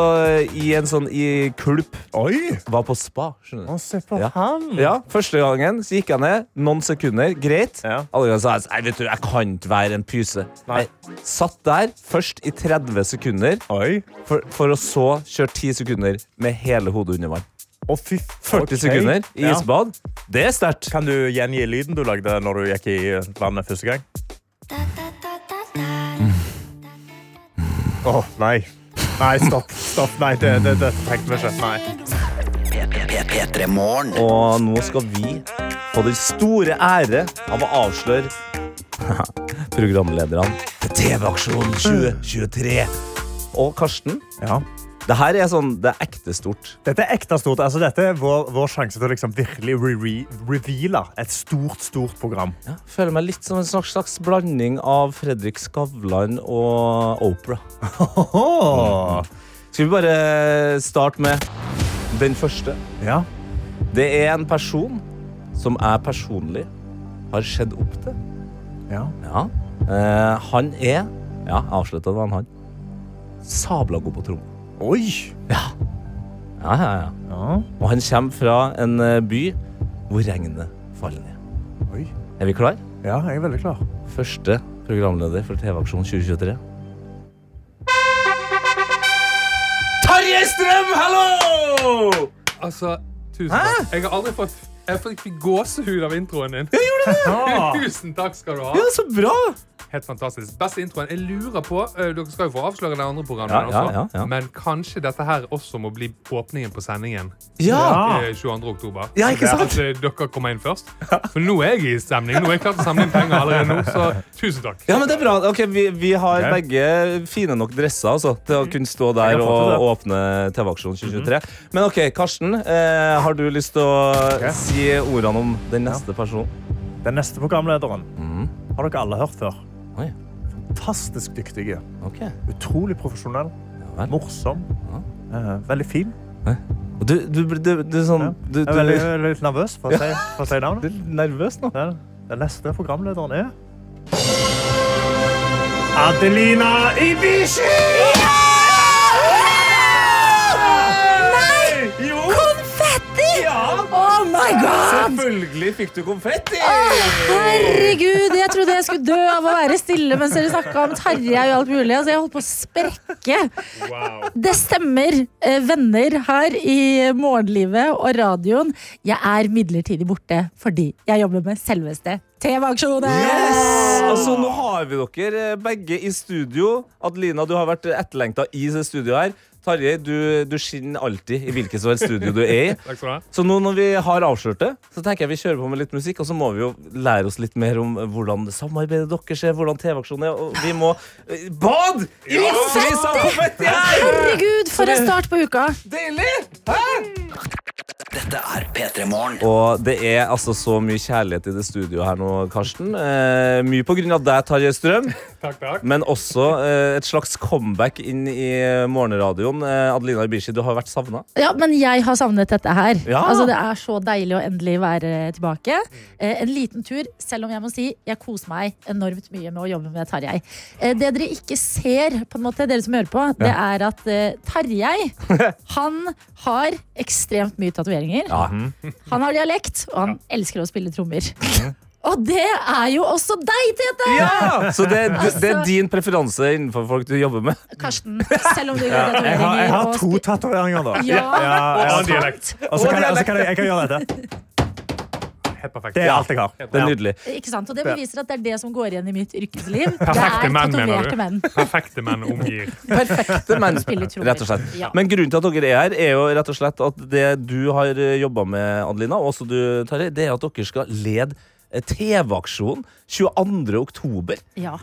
i en sånn i kulp. Oi! Var på spa, skjønner du. Å, se på Ja. han. Ja, Første gangen så gikk jeg ned. Noen sekunder. Greit. Ja. Alle ganger sa jeg «Nei, vet du, jeg kan ikke være en pyse. Nei. Jeg satt der først i 30 sekunder, Oi. for, for å så kjøre 10 sekunder med hele hodet under vann. Å, fy 40 ok. sekunder i Ja. isbad. Det er sterkt. Kan du gjengi lyden du lagde når du gikk i vannet første gang? Åh, nei. Nei, stopp. stopp. Nei, det, det, det trengte vi ikke. Nei. P3 Og nå skal vi få den store ære av å avsløre programlederne til TV-aksjonen 2023. Og Karsten, Ja. Det her er sånn, det er ekte stort. Dette er ekte stort. Altså, dette er vår, vår sjanse til å liksom virkelig re re reveale et stort, stort program. Ja, føler meg litt som en slags, slags blanding av Fredrik Skavlan og Opera. Skal vi bare starte med den første? Ja. Det er en person som jeg personlig har sett opp til. Ja. Ja. Eh, han er Ja, avslutta det var han. Sabla god på tromme. Oi. Ja, ja, ja. Ja. Og han kommer fra en eh, by hvor regnet faller ned. Oi. Er vi klar? Ja, jeg er veldig klar. Første programleder for TV-aksjon 2023. Tarjei Strøm, hallo! Altså, tusen takk. Jeg har aldri fått Jeg fikk gåsehud av introen din. Jeg gjorde det! Tusen takk skal du ha. Ja, så bra! Helt fantastisk. Beste introen. Jeg lurer på, eh, Dere skal jo få avsløre det andre programmet, Ja, ja, også, ja, ja. men kanskje dette her også må bli åpningen på sendingen Ja! eh, 22. oktober. Ja, ikke sant? At eh, dere kommer inn først. For nå er jeg i stemning. Nå er jeg klar til å samle inn penger allerede nå, så tusen takk. Ja, men det er bra. Ok, vi, vi har okay. begge fine nok dresser altså, til å kunne stå der og åpne TV-aksjonen 2023. Men ok, Karsten, eh, har du lyst til å okay. si ordene om den neste personen? Den neste programlederen Mhm. har dere alle hørt før. Fantastisk dyktige. Okay. Utrolig profesjonell. Ja, Morsom. Eh, veldig fin. Hæ? Du, du, du, du, er sånn, Ja. du, Jeg er veldig, veldig litt nervøs for å si, for å si du er nervøs nå. Den, den neste programlederen er Adelina Ibishi! My god! Selvfølgelig fikk du konfetti! Herregud, jeg trodde jeg skulle dø av å være stille mens dere snakka om Tarjei og alt mulig. Altså, jeg holdt på å sprekke. Det stemmer, eh, venner her i morgenlivet og radioen. Jeg er midlertidig borte fordi jeg jobber med selveste TV-aksjonen. Yes! Altså, nå har vi dere eh, begge i studio. Adelina, du har vært etterlengta i det studioet her. Tarjei, du, du skinner alltid i hvilket som helst studio du er i. Takk skal du ha. Så nå når vi har avslørt det, så tenker jeg vi kjører på med litt musikk. Og så må vi jo lære oss litt mer om hvordan samarbeidet deres er, hvordan TV-aksjonen er. Og vi må eh, Bad! I ja! Herregud, for en start på uka. Deilig! Hæ? Dette er P3 Morgen. Og det er altså så mye kjærlighet i det studioet her nå, Karsten. Eh, mye på grunn av deg, Tarjei Strøm, Takk, takk. men også eh, et slags comeback inn i morgenradioen. Eh, Adelina Ibishi, du har vært savna. Ja, men jeg har savnet dette her. Ja. Altså, det er så deilig å endelig være tilbake. Eh, en liten tur, selv om jeg må si jeg koser meg enormt mye med å jobbe med Tarjei. Eh, det dere ikke ser, på en måte, dere som hører på, det er at eh, Tarjei han har ekstremt mye tatoveringer. Han har dialekt, og han elsker å spille trommer. Og det er jo også deg, Tete! Ja! Så det, det, det er Altså- din preferanse innenfor folk du jobber med? Karsten, selv om du gjør Jeg har, jeg har og to tatoveringer, da. Ja, Ja, Og ja. dialekt. Og så kan jeg, og kan jeg, jeg kan gjøre dette. Helt perfekt. Det er alt jeg har. Det er nydelig. Ikke sant? Og det beviser at det er det som går igjen i mitt yrkesliv. Det Perfekte er menn, mener du? menn. Perfekte menn omgir. Perfekte menn, rett og slett. Ja. Men grunnen til at dere er her, er jo rett og slett at det du har jobba med, Adelina, og også du, Tarjei, det er at dere skal lede eh, TV-aksjonen 22. oktober. Ja.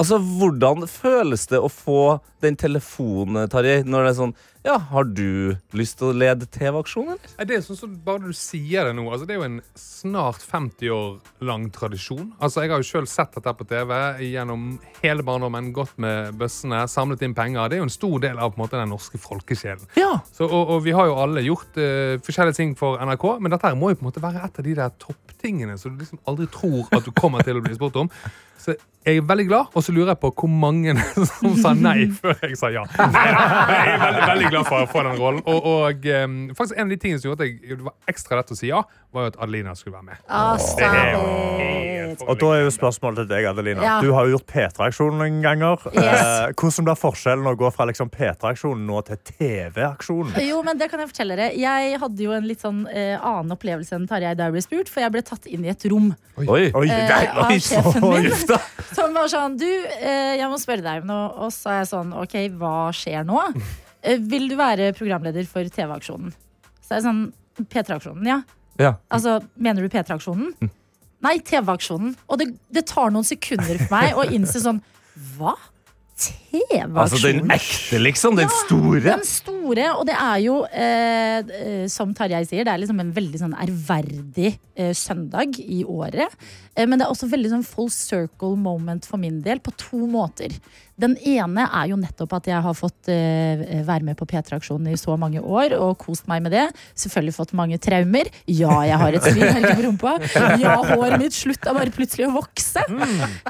Altså, Hvordan føles det å få den telefonen, Tarjei, når det er sånn Ja, har du lyst til å lede TV-aksjonen, Det er sånn som bare du sier det nå. Altså, det er jo en snart 50 år lang tradisjon. Altså, Jeg har jo selv sett dette på TV gjennom hele barndommen. Gått med bøssene, samlet inn penger. Det er jo en stor del av på en måte, den norske folkesjelen. Ja. Så, og, og vi har jo alle gjort uh, forskjellige ting for NRK, men dette her må jo på en måte være et av de der topptingene som du liksom aldri tror at du kommer til å bli spurt om. Så jeg er veldig glad, og så lurer jeg på hvor mange som sa nei før jeg sa ja. Jeg er veldig, veldig glad for å få den rollen. Og, og um, faktisk en av de tingene som gjorde at jeg, det var ekstra lett å si ja, var jo at Adelina skulle være med. Oh, Det er jo. Og da er jo spørsmålet til deg, Adelina. Ja. Du har jo gjort P3-aksjonen noen ganger. Yes. Eh, hvordan blir forskjellen å gå fra liksom, P3-aksjonen nå til TV-aksjonen? Jo, men det kan jeg fortelle dere. Jeg hadde jo en litt sånn eh, annen opplevelse enn Tarjei da jeg ble spurt, for jeg ble tatt inn i et rom Oi. Oi, eh, oi, av oi, sjefen min. Uff da. som var sånn Du, eh, jeg må spørre deg om noe. Og så er jeg sånn OK, hva skjer nå? Eh, vil du være programleder for TV-aksjonen? Så er jeg sånn P3-aksjonen, ja. Ja. Altså, mener du P3-aksjonen? Nei, TV-aksjonen. Og det, det tar noen sekunder for meg å innse sånn Hva? TV-aksjonen? Altså den ekte, liksom. Den store. Den store, og det er jo, eh, som Tarjei sier, det er liksom en veldig sånn ærverdig eh, søndag i året. Eh, men det er også veldig sånn full circle moment for min del, på to måter. Den ene er jo nettopp at jeg har fått eh, være med på P3-aksjonen i så mange år og kost meg med det. Selvfølgelig fått mange traumer. Ja, jeg har et svimerke på rumpa. Ja, håret mitt slutta bare plutselig å vokse.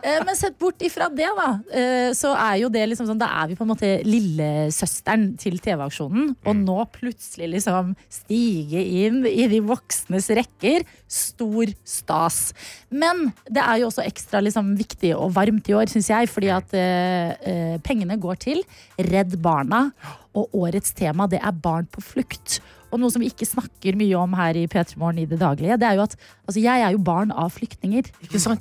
Eh, men sett bort ifra det, da, eh, så er jo det liksom sånn Da er vi på en måte lillesøsteren til TV-aksjonen. Og nå plutselig liksom stige inn i de voksnes rekker. Stor stas. Men det er jo også ekstra liksom viktig og varmt i år, syns jeg, fordi at eh, eh, pengene går til Redd Barna. Og årets tema det er barn på flukt. og noe som vi ikke snakker mye om her i P3 Morgen i det daglige, det er jo at altså, jeg er jo barn av flyktninger.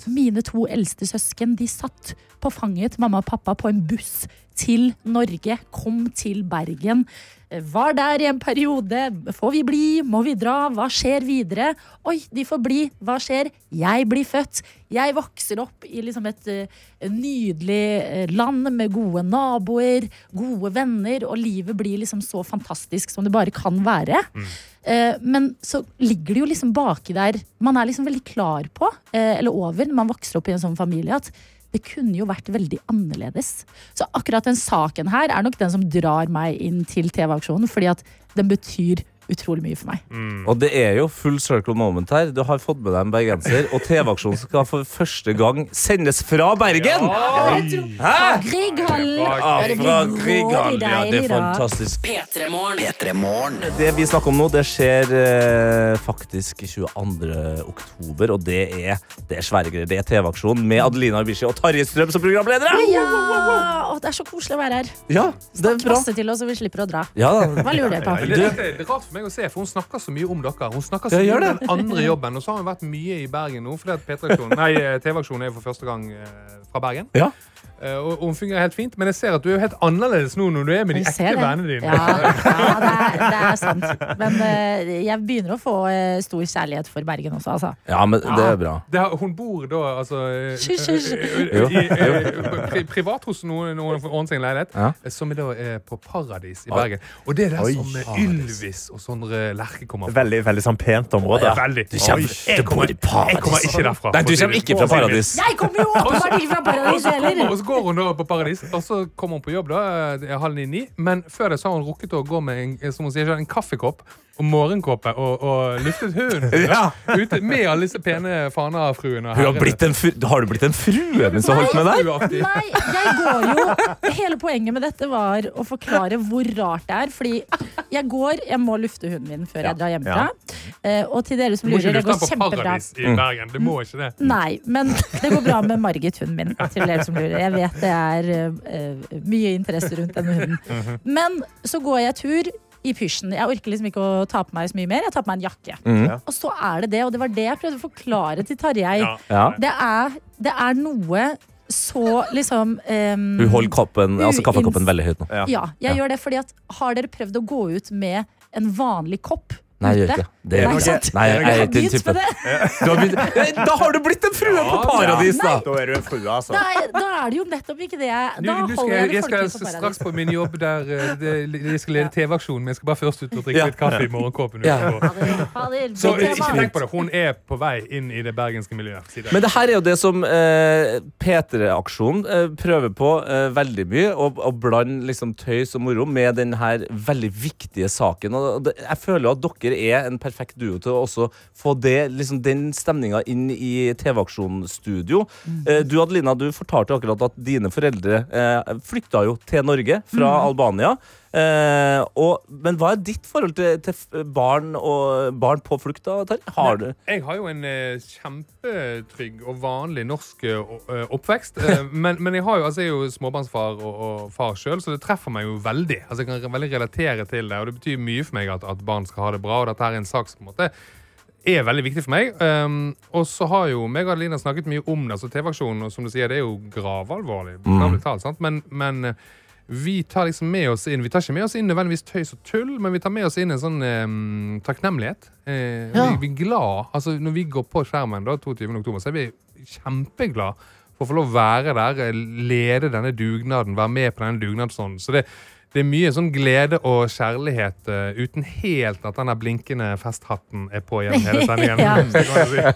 Mine to eldste søsken de satt på fanget mamma og pappa på en buss til Norge, kom til Bergen. Var der i en periode. Får vi bli? Må vi dra? Hva skjer videre? Oi, de får bli. Hva skjer? Jeg blir født. Jeg vokser opp i liksom et eh, nydelig eh, land med gode naboer, gode venner, og livet blir liksom så fantastisk som det bare kan være. Eh, men så ligger det jo liksom baki der Man er liksom veldig klar på, eller over, når man vokser opp i en sånn familie, at det kunne jo vært veldig annerledes. Så akkurat den saken her er nok den som drar meg inn til TV-aksjonen, fordi at den betyr utrolig mye for meg. Og det er jo full circle moment her. Du har fått med deg en bergenser, og TV-aksjonen skal for første gang sendes fra Bergen! Hæ? Grieghallen! Ah, Ja, det fra Grieghallen. Ja, det er fantastisk. P3 Morgen. Det vi snakker om nå, det skjer eh, faktisk 22. oktober, og det er, det er svære greier. Det er TV-aksjon med Adelina Ibishi og Tarjei Strøm som programledere! Ja! Å, det er så koselig å være her. Ja, det er Snakk bra. masse til oss, så vi slipper å dra. Ja, da. Hva lurer dere på? Det, det, det er rart for meg å se, for hun snakker så mye om dere. Hun snakker så mye om den andre jobben. Og så har hun vært mye i Bergen nå, fordi at nei, TV-aksjonen er for første gang eh, fra Bergen. Ja. Eh, Og, og hun fungerer helt fint, men jeg ser at du er jo helt annerledes nå når du er med de Jeg ekte vennene dine. Ja, ja det, er, det er sant. Men uh, jeg begynner å få uh, stor kjærlighet for Bergen også, altså. ja, men det er bra. Det hun bor da altså uh, i, pri, privat hos noen, noen for å seg en leilighet, Ja. som er da på Paradis i Bergen. Og det er der Oi. som Ylvis og Sondre Lerche kommer fra. Veldig, veldig sånn pent område. Ja. Veldig. Du kommer- Oi. Jeg kommer. Jeg kommer ikke derfra. Nei, du kommer ikke fra Paradis. Jeg kommer jo åpenbart ikke fra Paradis heller! Går hun da på Paradis, og så kommer hun på jobb da, er halv ni-ni. Men før det så har hun rukket å gå med en, som hun sier, en kaffekopp og morgenkåpe og, og luftet hund. Ja. Ute med alle disse pene fanafruene. har, har du blitt en frue mens du har holdt med deg? Nei, jeg går jo Hele poenget med dette var å forklare hvor rart det er. Fordi jeg går, jeg må lufte hunden min før jeg drar hjemmefra. Ja. og til dere som Du må ikke lurer, det lufte går den på kjempebra. Paradis i Bergen. du må ikke det. Nei, men det går bra med Margit, hunden min. Til dere som lurer. Jeg vet det er uh, mye interesse rundt denne hunden. Men så går jeg tur i pysjen. Jeg orker liksom ikke å ta på meg så mye mer. Jeg tar på meg en jakke. Mhm. Og så er det det, og det var det jeg prøvde å forklare til Tarjei. Ja. Ja. Det, er, det er noe så liksom em, Hun holder koppen, altså kaffekoppen veldig høyt nå. Ja. Ja, jeg Ja. gjør det fordi at Har dere prøvd å gå ut med en vanlig kopp Nei, jeg gjør ikke det. det. er jeg sant? ikke. Nei, jeg er ikke den typen. Har Da har du blitt en frue på Paradis, da! Da er du en frue, altså. Da er, da er det jo nettopp ikke det. Da skal, holder jeg det jeg skal straks på min jobb der eh, jeg skal lede TV-aksjonen, men jeg skal bare først ut og drikke litt kaffe i morgenkåpen. Så ikke tenk på det. Hun er på vei inn i det bergenske miljøet. Men det her er jo det som eh, P3-aksjonen eh, prøver på veldig mye. Å blande liksom tøys og moro med den her veldig viktige saken. Jeg føler at dere er en perfekt duo til å også få det, liksom, den stemninga inn i TV-aksjonsstudio. Eh, du Adelina, du fortalte akkurat at dine foreldre eh, flykta jo til Norge fra Albania. Eh, og, men hva er ditt forhold til, til barn, og, barn på flukt? da, Terje? Har du Jeg har jo en eh, kjempetrygg og vanlig norsk eh, eh, oppvekst. Eh, men, men jeg, har jo, altså, jeg er jo småbarnsfar og, og far sjøl, så det treffer meg jo veldig. Altså, jeg kan veldig relatere til det, og det betyr mye for meg at, at barn skal ha det bra. Og dette er en sak som på en måte er veldig viktig for meg. Um, og så har jo meg og Adelina snakket mye om det. altså TV-aksjonen, og som du sier, det er jo gravalvorlig. mm. talt. Men, men eh, vi tar liksom med oss inn Vi tar ikke med oss inn nødvendigvis tøys og tull, men vi tar med oss inn en sånn um, takknemlighet. Eh, Ja. vi, vi er glad altså Når vi går på skjermen da, 22. oktober, så er vi kjempeglad for å få lov å være der, eh, lede denne dugnaden, være med på denne dugnadsånden. Så det, det er mye sånn glede og kjærlighet uh, uten helt at den der blinkende festhatten er på gjennom hele sendingen. Ja. Si.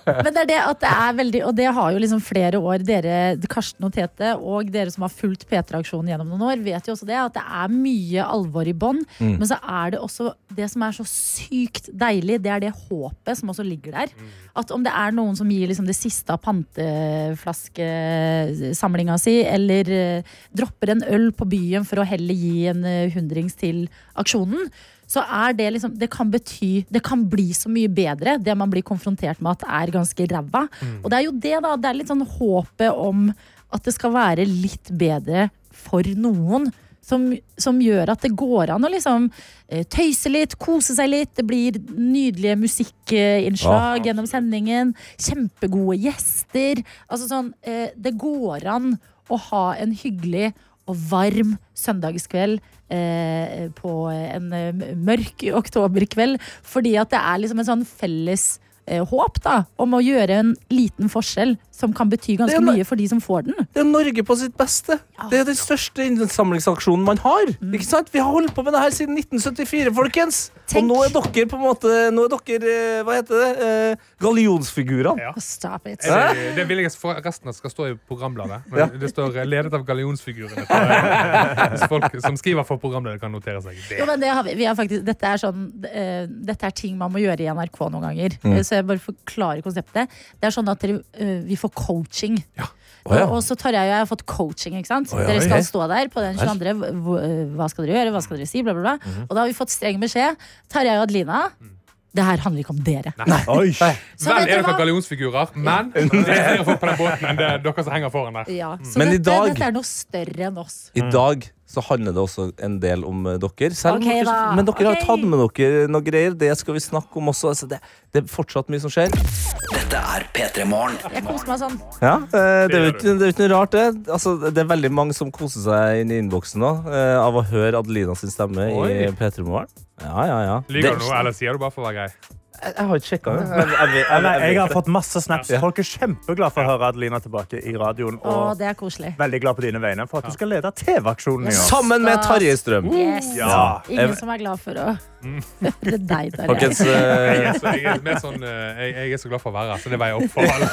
Men det er det at det er veldig Og det har jo liksom flere år Dere, Karsten og Tete og dere som har fulgt P3-aksjonen gjennom noen år, vet jo også det at det er mye alvor i bånn. Mm. Men så er det også det som er så sykt deilig, det er det håpet som også ligger der. At om det er noen som gir liksom det siste av panteflaskesamlinga si, eller uh, dropper en øl på byen for å heller gi en hundrings til aksjonen, så er det liksom Det kan bety Det kan bli så mye bedre, det man blir konfrontert med at er ganske ræva. Og det er jo det, da. Det er litt sånn håpet om at det skal være litt bedre for noen. som, som gjør at det går an å liksom eh, tøyse litt, kose seg litt. Det blir nydelige musikkinnslag gjennom sendingen. Kjempegode gjester. Altså sånn, eh, det går an å ha en hyggelig og varm søndagskveld eh, på en eh, mørk oktoberkveld. Fordi at det er liksom en sånn felles håp da, om å gjøre en liten forskjell som kan bety ganske er mye for de som får den. Det er Norge på sitt beste. Det er den største innsamlingsaksjonen man har. Ikke sant? Vi har holdt på med det her siden 1974, folkens. Tenk. Og nå er dere på en måte Nå er dere, eh, hva heter det, eh, gallionsfigurene. Ja. Stop it. Det, det vil jeg at resten at skal stå i programbladet. Men Ja. Det står eh, 'ledet av gallionsfigurene'. Så, eh, folk som skriver for programbladet, kan notere seg det. Jo, men det har vi, vi har faktisk, dette, er sånn, eh, dette er ting man må gjøre i NRK noen ganger. Mm. Eh, Så jeg bare forklarer konseptet. Det er sånn at dere, uh, vi får coaching. Å, ja. Og, og så Tarjei og jeg har fått coaching. ikke sant? Oh, ja, dere skal skal stå der på den 22. Hva, hva skal dere gjøre? Hva skal dere si? Bla, bla, bla. Mhm. Og da har vi fått streng beskjed. Tarjei og Adelina, det her handler ikke om dere. Oi. Så Vel er dere gallionsfigurer, men det er flere folk på den båten enn det er dere som henger foran der. Ja, så Men i dette, dag- dette er noe større enn oss. I dag så handler det også en del om eh, dere. Selv om Ok, dere men dere okay. har tatt med dere noe greier. Det skal vi snakke om også. Altså, det, det er fortsatt mye som skjer. Dette er P3 Morgen. Jeg koser meg sånn. Ja, eh, det, er jo ikke, noe rart, det. Altså, det er veldig mange som koser seg inn i innboksen nå eh, av å høre Adelina sin stemme i Oi. P3 Morgen. Ja, ja, ja. Det- du noe, eller sier du bare for å være grei? Jeg, har ikke sjekka det. Jeg, jeg, jeg, jeg, jeg har fått masse snaps. Folk er kjempeglade for å høre Adelina tilbake i radioen. Og det er koselig. veldig glad på dine vegne for at du skal lede TV-aksjonen i år. Sammen med Tarjei Strøm. Yes. Ja. Ingen som er glad for å høre deg, Tarjei. Folkens, Jeg eh, er så, jeg er sånn, eh, jeg, jeg er så glad for å være her, så det veier opp for alle.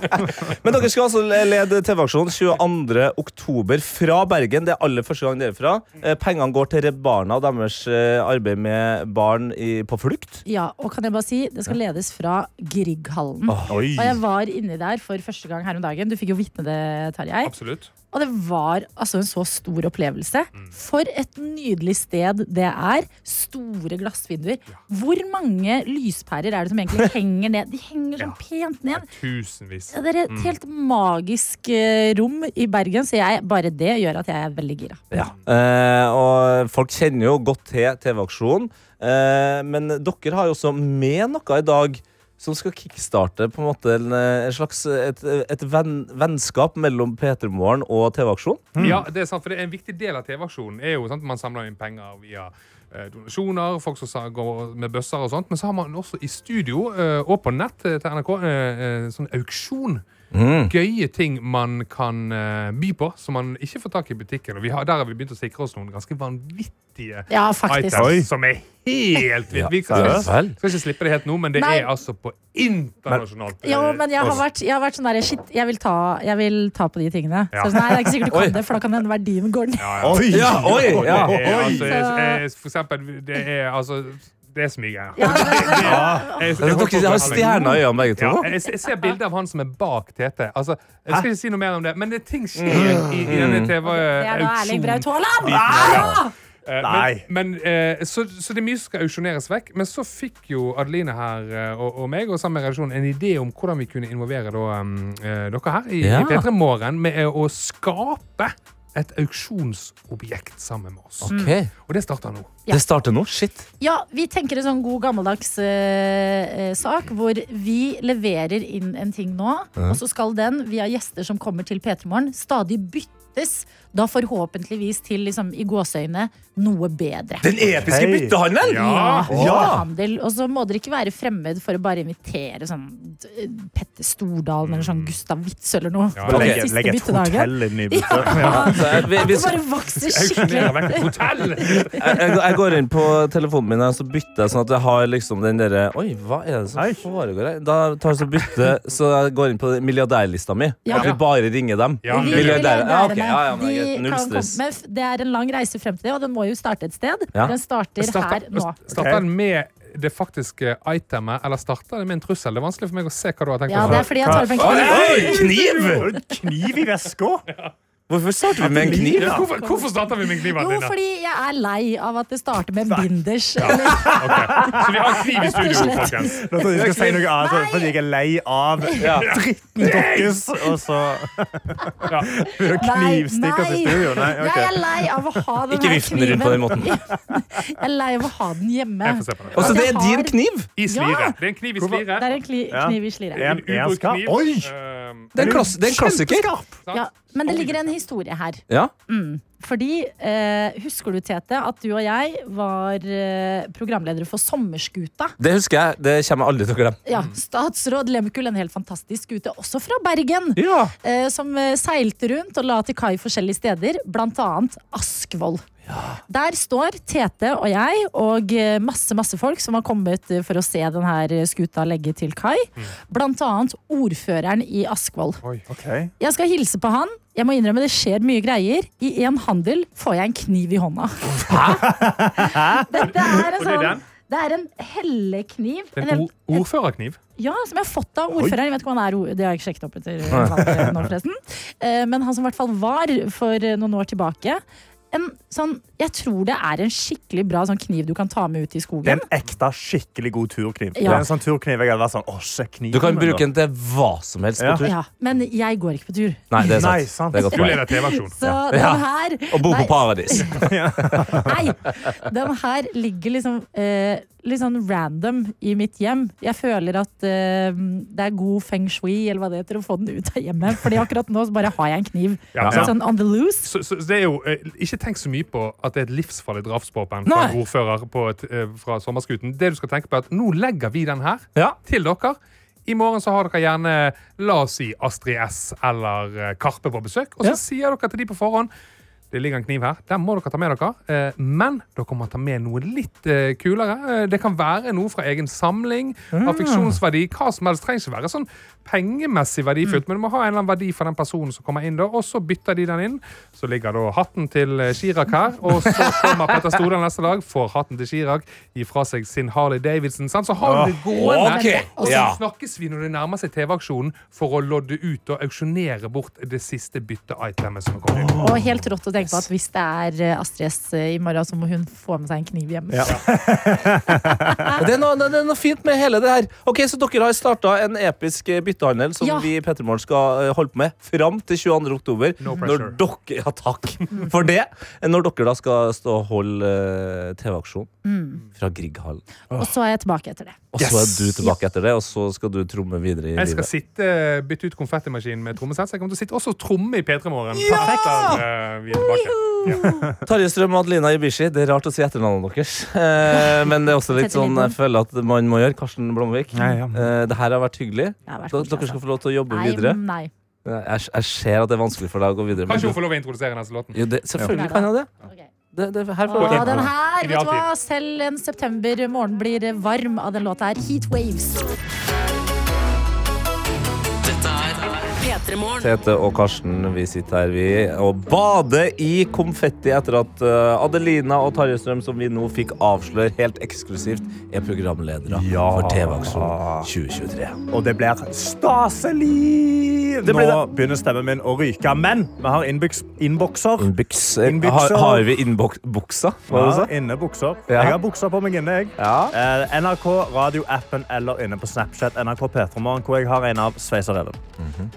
men dere skal altså lede TV-aksjonen 22. oktober fra Bergen. Det er aller første gang dere er fra. Eh, Pengene går til Redd Barna og deres arbeid med barn i, på flukt. Ja, og kan jeg bare si, det skal ledes fra Grieghallen. Oh, Og jeg var inni der for første gang her om dagen. Du fikk jo vitne det, Tarjei. Absolutt. Og det var altså en så stor opplevelse. For et nydelig sted det er. Store glassvinduer. Hvor mange lyspærer er det som egentlig henger ned? De henger sånn pent ned. Tusenvis. Ja, det er et helt magisk eh, rom i Bergen, så jeg, bare det gjør at jeg er veldig gira. Ja. Eh, og folk kjenner jo godt til TV-aksjonen. Eh, men dere har jo også med noe i dag som skal kickstarte på en måte en, eh, en slags et, et venn, vennskap mellom P3 Morgen og TV-aksjonen. Ja, det er sant, for det er en viktig del av TV-aksjonen er jo sant, man samler inn penger via eh, donasjoner, folk som går med bøsser og sånt, men så har man også i studio eh, og på nett eh, til NRK en eh, sånn auksjon. Gøye ting man kan eh, by på, som man ikke får tak i i butikken. Og vi har, der har vi begynt å sikre oss noen ganske vanvittige Ja, items Oi. som er helt vilt. Vi skal, skal, skal ikke slippe det helt nå, men det Nei. er altså på internasjonalt Jo, eh, men jeg har vært, jeg har vært sånn der, shit, jeg vil, ta, jeg vil ta på de tingene. Ja. Så sånn, nei, det er ikke sikkert du kan det, for da kan hende verdien går ned. ja, ja. Oi. Ja, oi, ja. Det er, altså, jeg- for eksempel, det er altså Det er. Ja, men, Jeg- holdt på Dere har stjerner i øynene, begge to. Ja, jeg, ser bilde av han som er bak Tete. Altså, jeg skal ikke si noe mer om det, men det er ting skjer i, i denne TV. det er da Erling Braut Haaland! Ja. Eh, Nei. Men, men, eh, så, så det er mye som skal auksjoneres vekk. Men så fikk jo Adeline her eh, og, og meg og sammen med redaksjonen en idé om hvordan vi kunne involvere da, um, dere her i, Ja. i P3 Morgen med å skape et auksjonsobjekt sammen med oss. Ok, Og det starter nå. Det starter nå? Shit. Ja, vi tenker en sånn god gammeldags eh, sak hvor vi leverer inn en ting nå, og så skal den via gjester som kommer til P3 Morgen, stadig byttes. Da forhåpentligvis til liksom, i gåseøyne noe bedre. Den episke Hei. byttehandelen! Ja. Ja. Handel. Og så må dere ikke være fremmed for å bare invitere sånn eh, Petter Stordalen eller sånn Gustav Witz eller noe. Ja. på Legge, siste legge et byttedagen. hotell inn i byttet. Ja. Så jeg, vi, vi, bare vokser skikkelig. jeg, jeg jeg går inn på telefonen min og så bytter jeg sånn at jeg har liksom den derre Oi, hva er det som foregår her? Da tar jeg så bytte Så jeg går inn på milliardærlista mi. Ja. At vi bare ringer dem. Ja, Milliardærer. Ja, okay. Ja, ja, men de. Null stress. komme- Men det er en lang reise frem til det, og den må jo starte et sted. Ja. Den starter her nå. Starter den med det faktiske itemet, eller starter det med en trussel? Det er vanskelig for meg å se hva du har tenkt Ja, det er fordi jeg tar opp en kniv. oi, kniv! Kniv i veska? Hvorfor starter vi med en kniv? Ja, hvorfor, hvorfor starter vi med kniv, Jo, fordi jeg er lei av at det starter med binders. Ja. Okay. Så vi har en kniv i studio, folkens. Nå trodde jeg skulle si noe annet, Nei. fordi jeg er lei av dritten deres. Og så Ja. begynner å knivstikke oss i studio. Nei, okay. Jeg er lei av å ha den Ikke vift den rundt på den måten. Jeg er lei av å ha den hjemme. Og så det er din kniv? I slire. Det er en kniv i slire. Det er en kniv i slire. En, en ubrukt kniv. Oi! Ehm, Det er en, er en klassiker. Ja, men det ligger en historie her. Ja. Fordi, eh, husker du, Tete, at du og jeg var eh, programledere for Sommerskuta? Det husker jeg. Det kommer jeg aldri til å glemme. Ja, Statsråd Lehmkuhl, en helt fantastisk skute, også fra Bergen. Ja. eh, som eh, seilte rundt og la til kai forskjellige steder, blant annet Ja. Der står Tete og jeg og eh, masse masse folk som har kommet for å se denne skuta legge til kai. Blant annet ordføreren i Askvoll. Oi. Ok. Jeg skal hilse på han. Jeg må innrømme det skjer mye greier. I en handel får jeg en kniv i hånda. Dette er en det er sånn det er en hellekniv. En en ordførerkniv. ja, som jeg har fått av ordføreren. Jeg vet ikke om han er Det har jeg ikke sjekket opp etter nå, forresten. Eh, Men han som i hvert fall var for noen år tilbake. En sånn, jeg tror det er en skikkelig bra sånn kniv du kan ta med ut i skogen. Det er en ekte, skikkelig god turkniv. Det er en sånn turkniv jeg hadde vært sånn, åh, se kniven Du kan bruke den til hva som helst Ja. på tur. Ja, men jeg går ikke på tur. Nei, det er sant. Nei, sant. Det er godt. TV-aksjon. Så Ja. den her Og bo på Paradis. Nei, den her ligger liksom eh, litt sånn random i mitt hjem. Jeg føler at uh, det er god feng shui eller hva det heter, å få den ut av hjemmet. Fordi akkurat nå så bare har jeg en kniv. Ja, Så ja. Sånn on the loose. Så, så det er jo, eh, Ikke tenk så mye på at det er et livsfarlig drapsvåpen fra en ordfører på et, eh, fra Sommerskuten. Det du skal tenke på er at Nå legger vi den her Ja. til dere. I morgen så har dere gjerne la oss si Astrid S eller Karpe på besøk. Og så Ja. sier dere til de på forhånd det ligger en kniv her. Den må dere ta med dere. Eh, Men dere må ta med noe litt eh, kulere. Eh, Det kan være noe fra egen samling. affeksjonsverdi, Av. Hva som helst. Trenger ikke være sånn pengemessig verdifullt, men det må ha en eller annen verdi for den personen som kommer inn. da, Og så bytter de den inn. Så ligger da hatten til Chirag her, og så kommer Petter Stordalen neste dag, får hatten til Chirag, gir fra seg sin Harley Davidson. Sant? Så har du det gående. Okay. Og så snakkes vi når det nærmer seg TV-aksjonen for å lodde ut og auksjonere bort det siste bytte-itemet som kommet inn. Og helt rått å tenke på at hvis det er eh, Astrid S eh, i morgen, så må hun få med seg en kniv hjem. Ja. Det er, noe, det er noe fint med hele det her. Ok, Så dere har starta en episk eh, byttehandel som Ja. vi i Pettermorgen skal holde på med fram til 22. oktober. No når dere, ja, takk for det. Når dere da skal stå og holde TV-aksjon fra Grieghallen. Og så er jeg tilbake etter det. Og så er du tilbake etter det, og så skal du tromme videre i Jeg skal livet. sitte, bytte ut konfettimaskinen med trommesett. Så jeg kommer til å sitte også tromme i P3 Morgen. Ja! eh. Ja. Tarjei Strøm og Adelina Ibishi. Det er rart å si etternavnet deres. Eh, men det er også litt sånn jeg føler at man må gjøre. Karsten Blomvik. Ja, ja. Eh, det her har vært hyggelig. Har vært dere skal altså. få lov til å jobbe Nei, videre. nei. Jeg, jeg ser at det er vanskelig for deg å gå videre. Kanskje ikke hun får lov å introdusere neste låten. jo, det, selvfølgelig kan jeg det. Ok. Det, det her får dere. den her, vet du hva? Selv en septembermorgen blir varm av den låta her. Heat Waves. Tete og Karsten, vi sitter her vi og bader i konfetti etter at eh, Adelina og Tarjei Strøm, som vi nå fikk avsløre helt eksklusivt, er programledere Ja. for TV-aksjonen 2023. Og det blir staselig! Det blir Nå begynner stemmen min å ryke. Men vi har innbokser. Har, har vi det du Ja, innebukser. Ja. Jeg har bukser på meg inne. jeg. Ja. Eh, NRK, radioappen eller inne på Snapchat NRK Petremorgen, hvor jeg har en av Sveiserreven.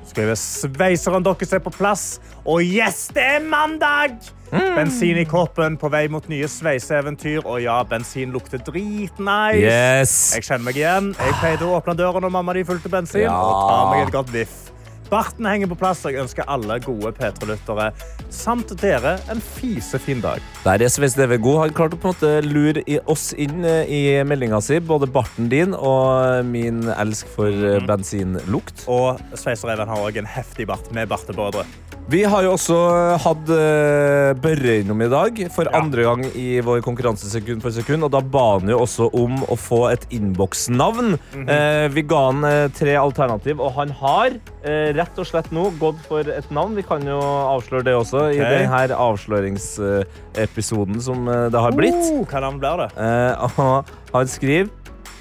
Skriver Sveiseren deres er på plass, og yes, det er mandag! Bensin i koppen, på vei mot nye sveiseeventyr, og ja, bensin lukter dritnice. Yes! Jeg kjenner meg igjen. Jeg pleide å åpne døren når mamma de fulgte bensin, Ja. og ta meg et godt viff. Barten henger på plass, og jeg ønsker alle gode P3-lyttere, samt dere, en fisefin dag. Der er Sveis DV god. Har klart å på en måte lure i oss inn eh, i meldinga si. Både barten din og min elsk for mm. bensinlukt. Og Sveisereven har også en heftig bart med bartebådre. Vi har jo også hatt uh, Børre innom i dag for andre gang i vår konkurranse sekund for sekund. Og da ba han jo også om å få et innboksnavn. Eh, vi ga han eh, tre alternativ, og han har eh, rett og slett nå gått for et navn. Vi kan jo avsløre det også i denne avsløringsepisoden som eh, det har blitt. Uh, hva navn blir det? Eh, han skriver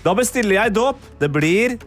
Da bestiller jeg dåp. Det blir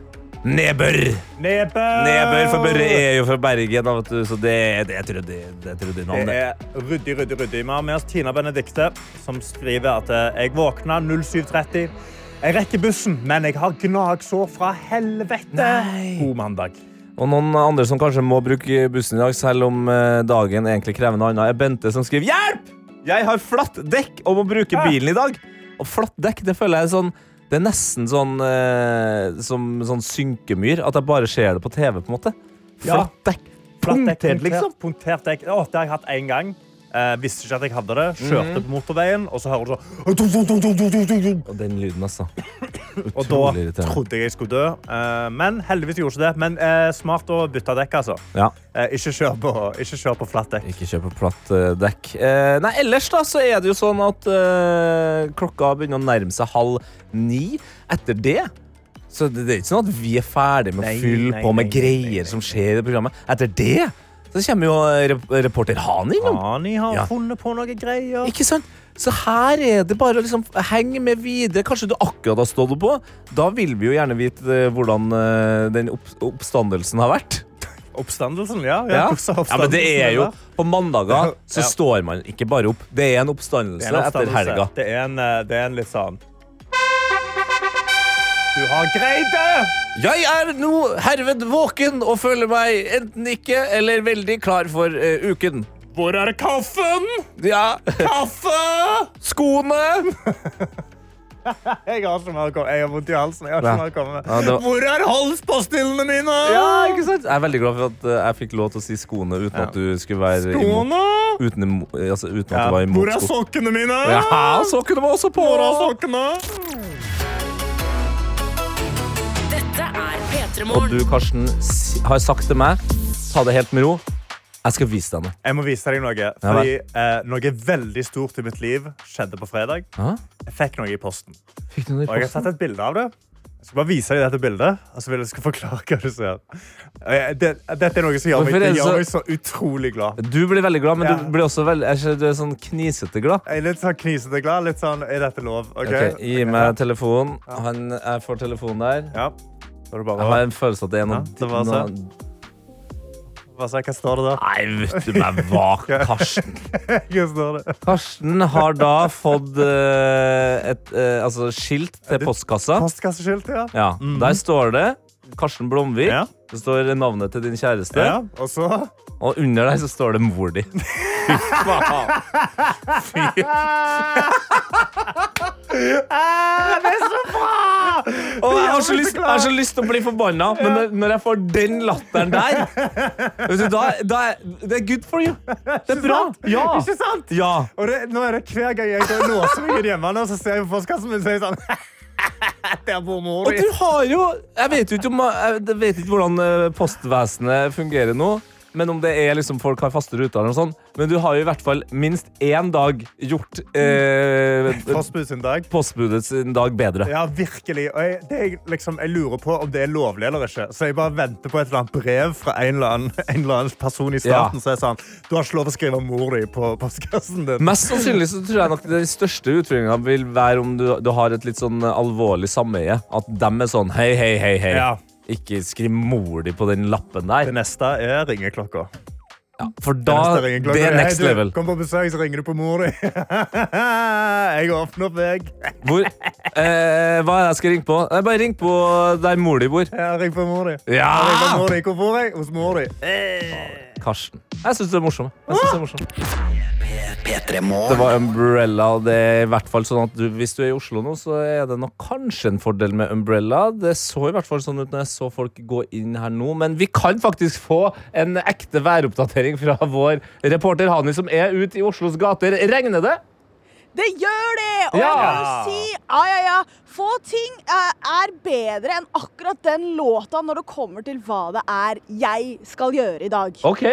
Nebør. Nebør. Nebør, for Børre er jo fra Bergen, vet du, så det, det er et det er trøddig navn. det. er ryddig, ryddig, ryddig. Vi har med oss Tina Benedikte, som skriver at eh, jeg våkna 07.30. Jeg rekker bussen, men jeg har gnagsår fra helvete. God mandag. Og noen andre som kanskje må bruke bussen i dag, selv om eh, dagen egentlig krever noe annet, er Bente som skriver Hjelp! Jeg har flatt dekk og må bruke bilen i dag. Og flatt dekk, det føler jeg er sånn Det er nesten sånn eh, som sånn synkemyr. At jeg bare ser det på TV, på en måte. Flatt. Flatt dekk, Punktert, liksom. Punktert dekk. Å, det har jeg hatt én gang. Eh, visste ikke at jeg hadde det. Kjørte Mhm. på motorveien, og så hører du sånn Og den lyden, altså. Og da trodde jeg jeg skulle dø. Eh, men heldigvis gjorde ikke det. Men eh, smart å bytte dekk, altså. Ja. Eh, ikke, kjør på, ikke kjør på flatt dekk. Ikke kjøpe platt eh, dekk. Eh, nei, ellers da så er det jo sånn at eh, klokka begynner å nærme seg halv ni. Etter det så det, det er ikke sånn at vi er ferdig med å Nei, fylle nei, på med nei, nei, greier nei. som skjer i programmet. Etter det så kommer jo eh, reporter Han innom. Hani har Ja. funnet på noe greier. Ikke sant? Så her er det bare å liksom henge med videre. Kanskje du akkurat har stått på. Da vil vi jo gjerne vite eh, hvordan eh, den opp oppstandelsen har vært. Oppstandelsen, ja. Ja. Oppstandelsen, ja, men det er jo? På mandager så står man ikke bare opp. Det er en oppstandelse Det er en etter helga. Det er en, det er en litt sånn Du har greid det! Jeg er nå herved våken og føler meg enten ikke eller veldig klar for uh, uken. Hvor er kaffen? Ja, Kaffe! skoene Jeg har så mye Jeg har vondt i halsen. Jeg har så mye å komme med. Ja, var- Hvor er halspastillene mine? Ja, ikke sant? Jeg er veldig glad for at eh, jeg fikk lov til å si skoene uten Ja. at du skulle være imot. Skoene? Uten, altså, uten at du var Hvor er sokkene mine? Ja, sokkene var også på! Hvor er sokkene? Og du, Karsten, har sagt til meg ta det helt med ro. Jeg skal vise deg noe. Jeg må vise deg noe. Fordi eh, Noe veldig stort i mitt liv skjedde på fredag. Ja? Jeg fikk noe i posten. Fikk du noe i Og jeg har sett tatt et bilde av det. Jeg skal bare vise deg dette bildet, og så vil jeg forklare hva du ser. Det, dette er noe som gjør meg, det gjør så- meg så utrolig glad. Du blir veldig glad, men Ja. du blir også veldig, er ikke du er sånn knisete glad. Jeg er litt sånn knisete glad. Litt sånn, Er dette lov? Ok, Okay, gi meg telefonen. Han, jeg får telefonen der. Ja. Da Jeg har en følelse at det er noe, Ja, det var så. Hva? Hva står det der? Nei, vet du meg hva, Karsten. Hva står det? Karsten har da fått eh, et eh, altså, skilt til postkassa. Postkasseskilt, ja. Ja, Der står det Karsten Blomvik. Ja. Det står navnet til din kjæreste. ja. Og så Og under deg så står det mor di. Fy faen. Fy. ah, Det er så bra! Og jeg har, så lyst, jeg har så lyst til å bli forbanna, men når, når jeg får den latteren der vet du, da, da er, Det er good for you. Det er bra. Ja. Ikke sant? ja. Og det, nå er det hver gang jeg går låser meg hjemme, nå, så ser jeg på postkassen min og sier sånn Og du har jo Jeg vet jo ikke, om, jeg vet ikke hvordan eh, postvesenet fungerer nå. Men om det er liksom folk har faste ruter, eller noe sånt. Men du har jo i hvert fall minst én dag gjort eh, Postbud sin dag. postbudet sin dag bedre. Ja, virkelig. Og jeg, det jeg, liksom, jeg lurer på om det er lovlig eller ikke. Så jeg bare venter på et eller annet brev fra en eller annen, en eller annen person i staten som er sånn Du har ikke lov å skrive mor di på postkassen din. Mest sannsynlig så tror jeg nok den største utfordringa vil være om du, du har et litt sånn alvorlig sameie. At dem er sånn hei, hei, hei, hei. Ja. Ikke skriv mor di på den lappen der. Det neste er ringeklokka. Ja, for da Det er. Det er next du, level. Kom på besøk, så ringer du på mor di. jeg åpner opp jeg. Hvor, eh, hva er det jeg skal ringe på? Eh, Bare ring på der mor di bor. Ja, ring på mor di. Ja! Hvor bor jeg? Hos mor di. Karsten. Jeg syns det er morsomt. Jeg synes det er morsom. P3 Det var umbrella. Det er i hvert fall sånn at du, Hvis du er i Oslo nå, så er det nok kanskje en fordel med umbrella. Det så i hvert fall sånn ut når jeg så folk gå inn her nå. Men vi kan faktisk få en ekte væroppdatering fra vår reporter Hani, som er ute i Oslos gater. Regner det? Det gjør det! Og Ja. jeg må jo si ja, ja, ja. Få ting eh, er bedre enn akkurat den låta når det kommer til hva det er jeg skal gjøre i dag. OK.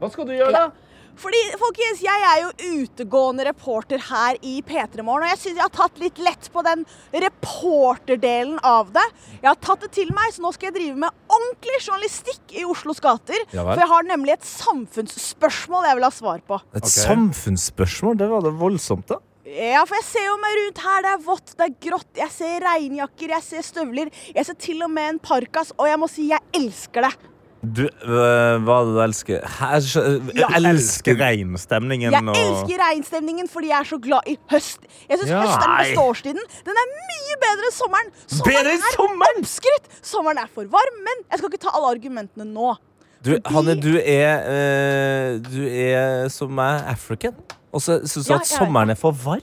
Hva skal du gjøre, da? Fordi, folkens, jeg er jo utegående reporter her i P3 Morgen, og jeg syns jeg har tatt litt lett på den reporterdelen av det. Jeg har tatt det til meg, så nå skal jeg drive med ordentlig journalistikk i Oslos gater. Ja for jeg har nemlig et samfunnsspørsmål jeg vil ha svar på. Et samfunnsspørsmål? Det var det voldsomt, da. Ja, for jeg ser jo meg rundt her. Det er vått, det er grått. Jeg ser regnjakker, jeg ser støvler. Jeg ser til og med en parkas, og jeg må si jeg elsker det. Du, øh, hva det du elsker? Jeg, Jeg elsker regnstemningen. Jeg og- elsker regnstemningen fordi jeg er så glad i høst. Jeg syns Ja. høst er den beste årstiden. Den er mye bedre enn sommeren. Sommeren Bedre er sommeren? oppskrytt. Sommeren er for varm, men jeg skal ikke ta alle argumentene nå. Du, Fordi- Hanne, du er, øh, du er som meg, African. Og så syns du Ja, at sommeren er for varm?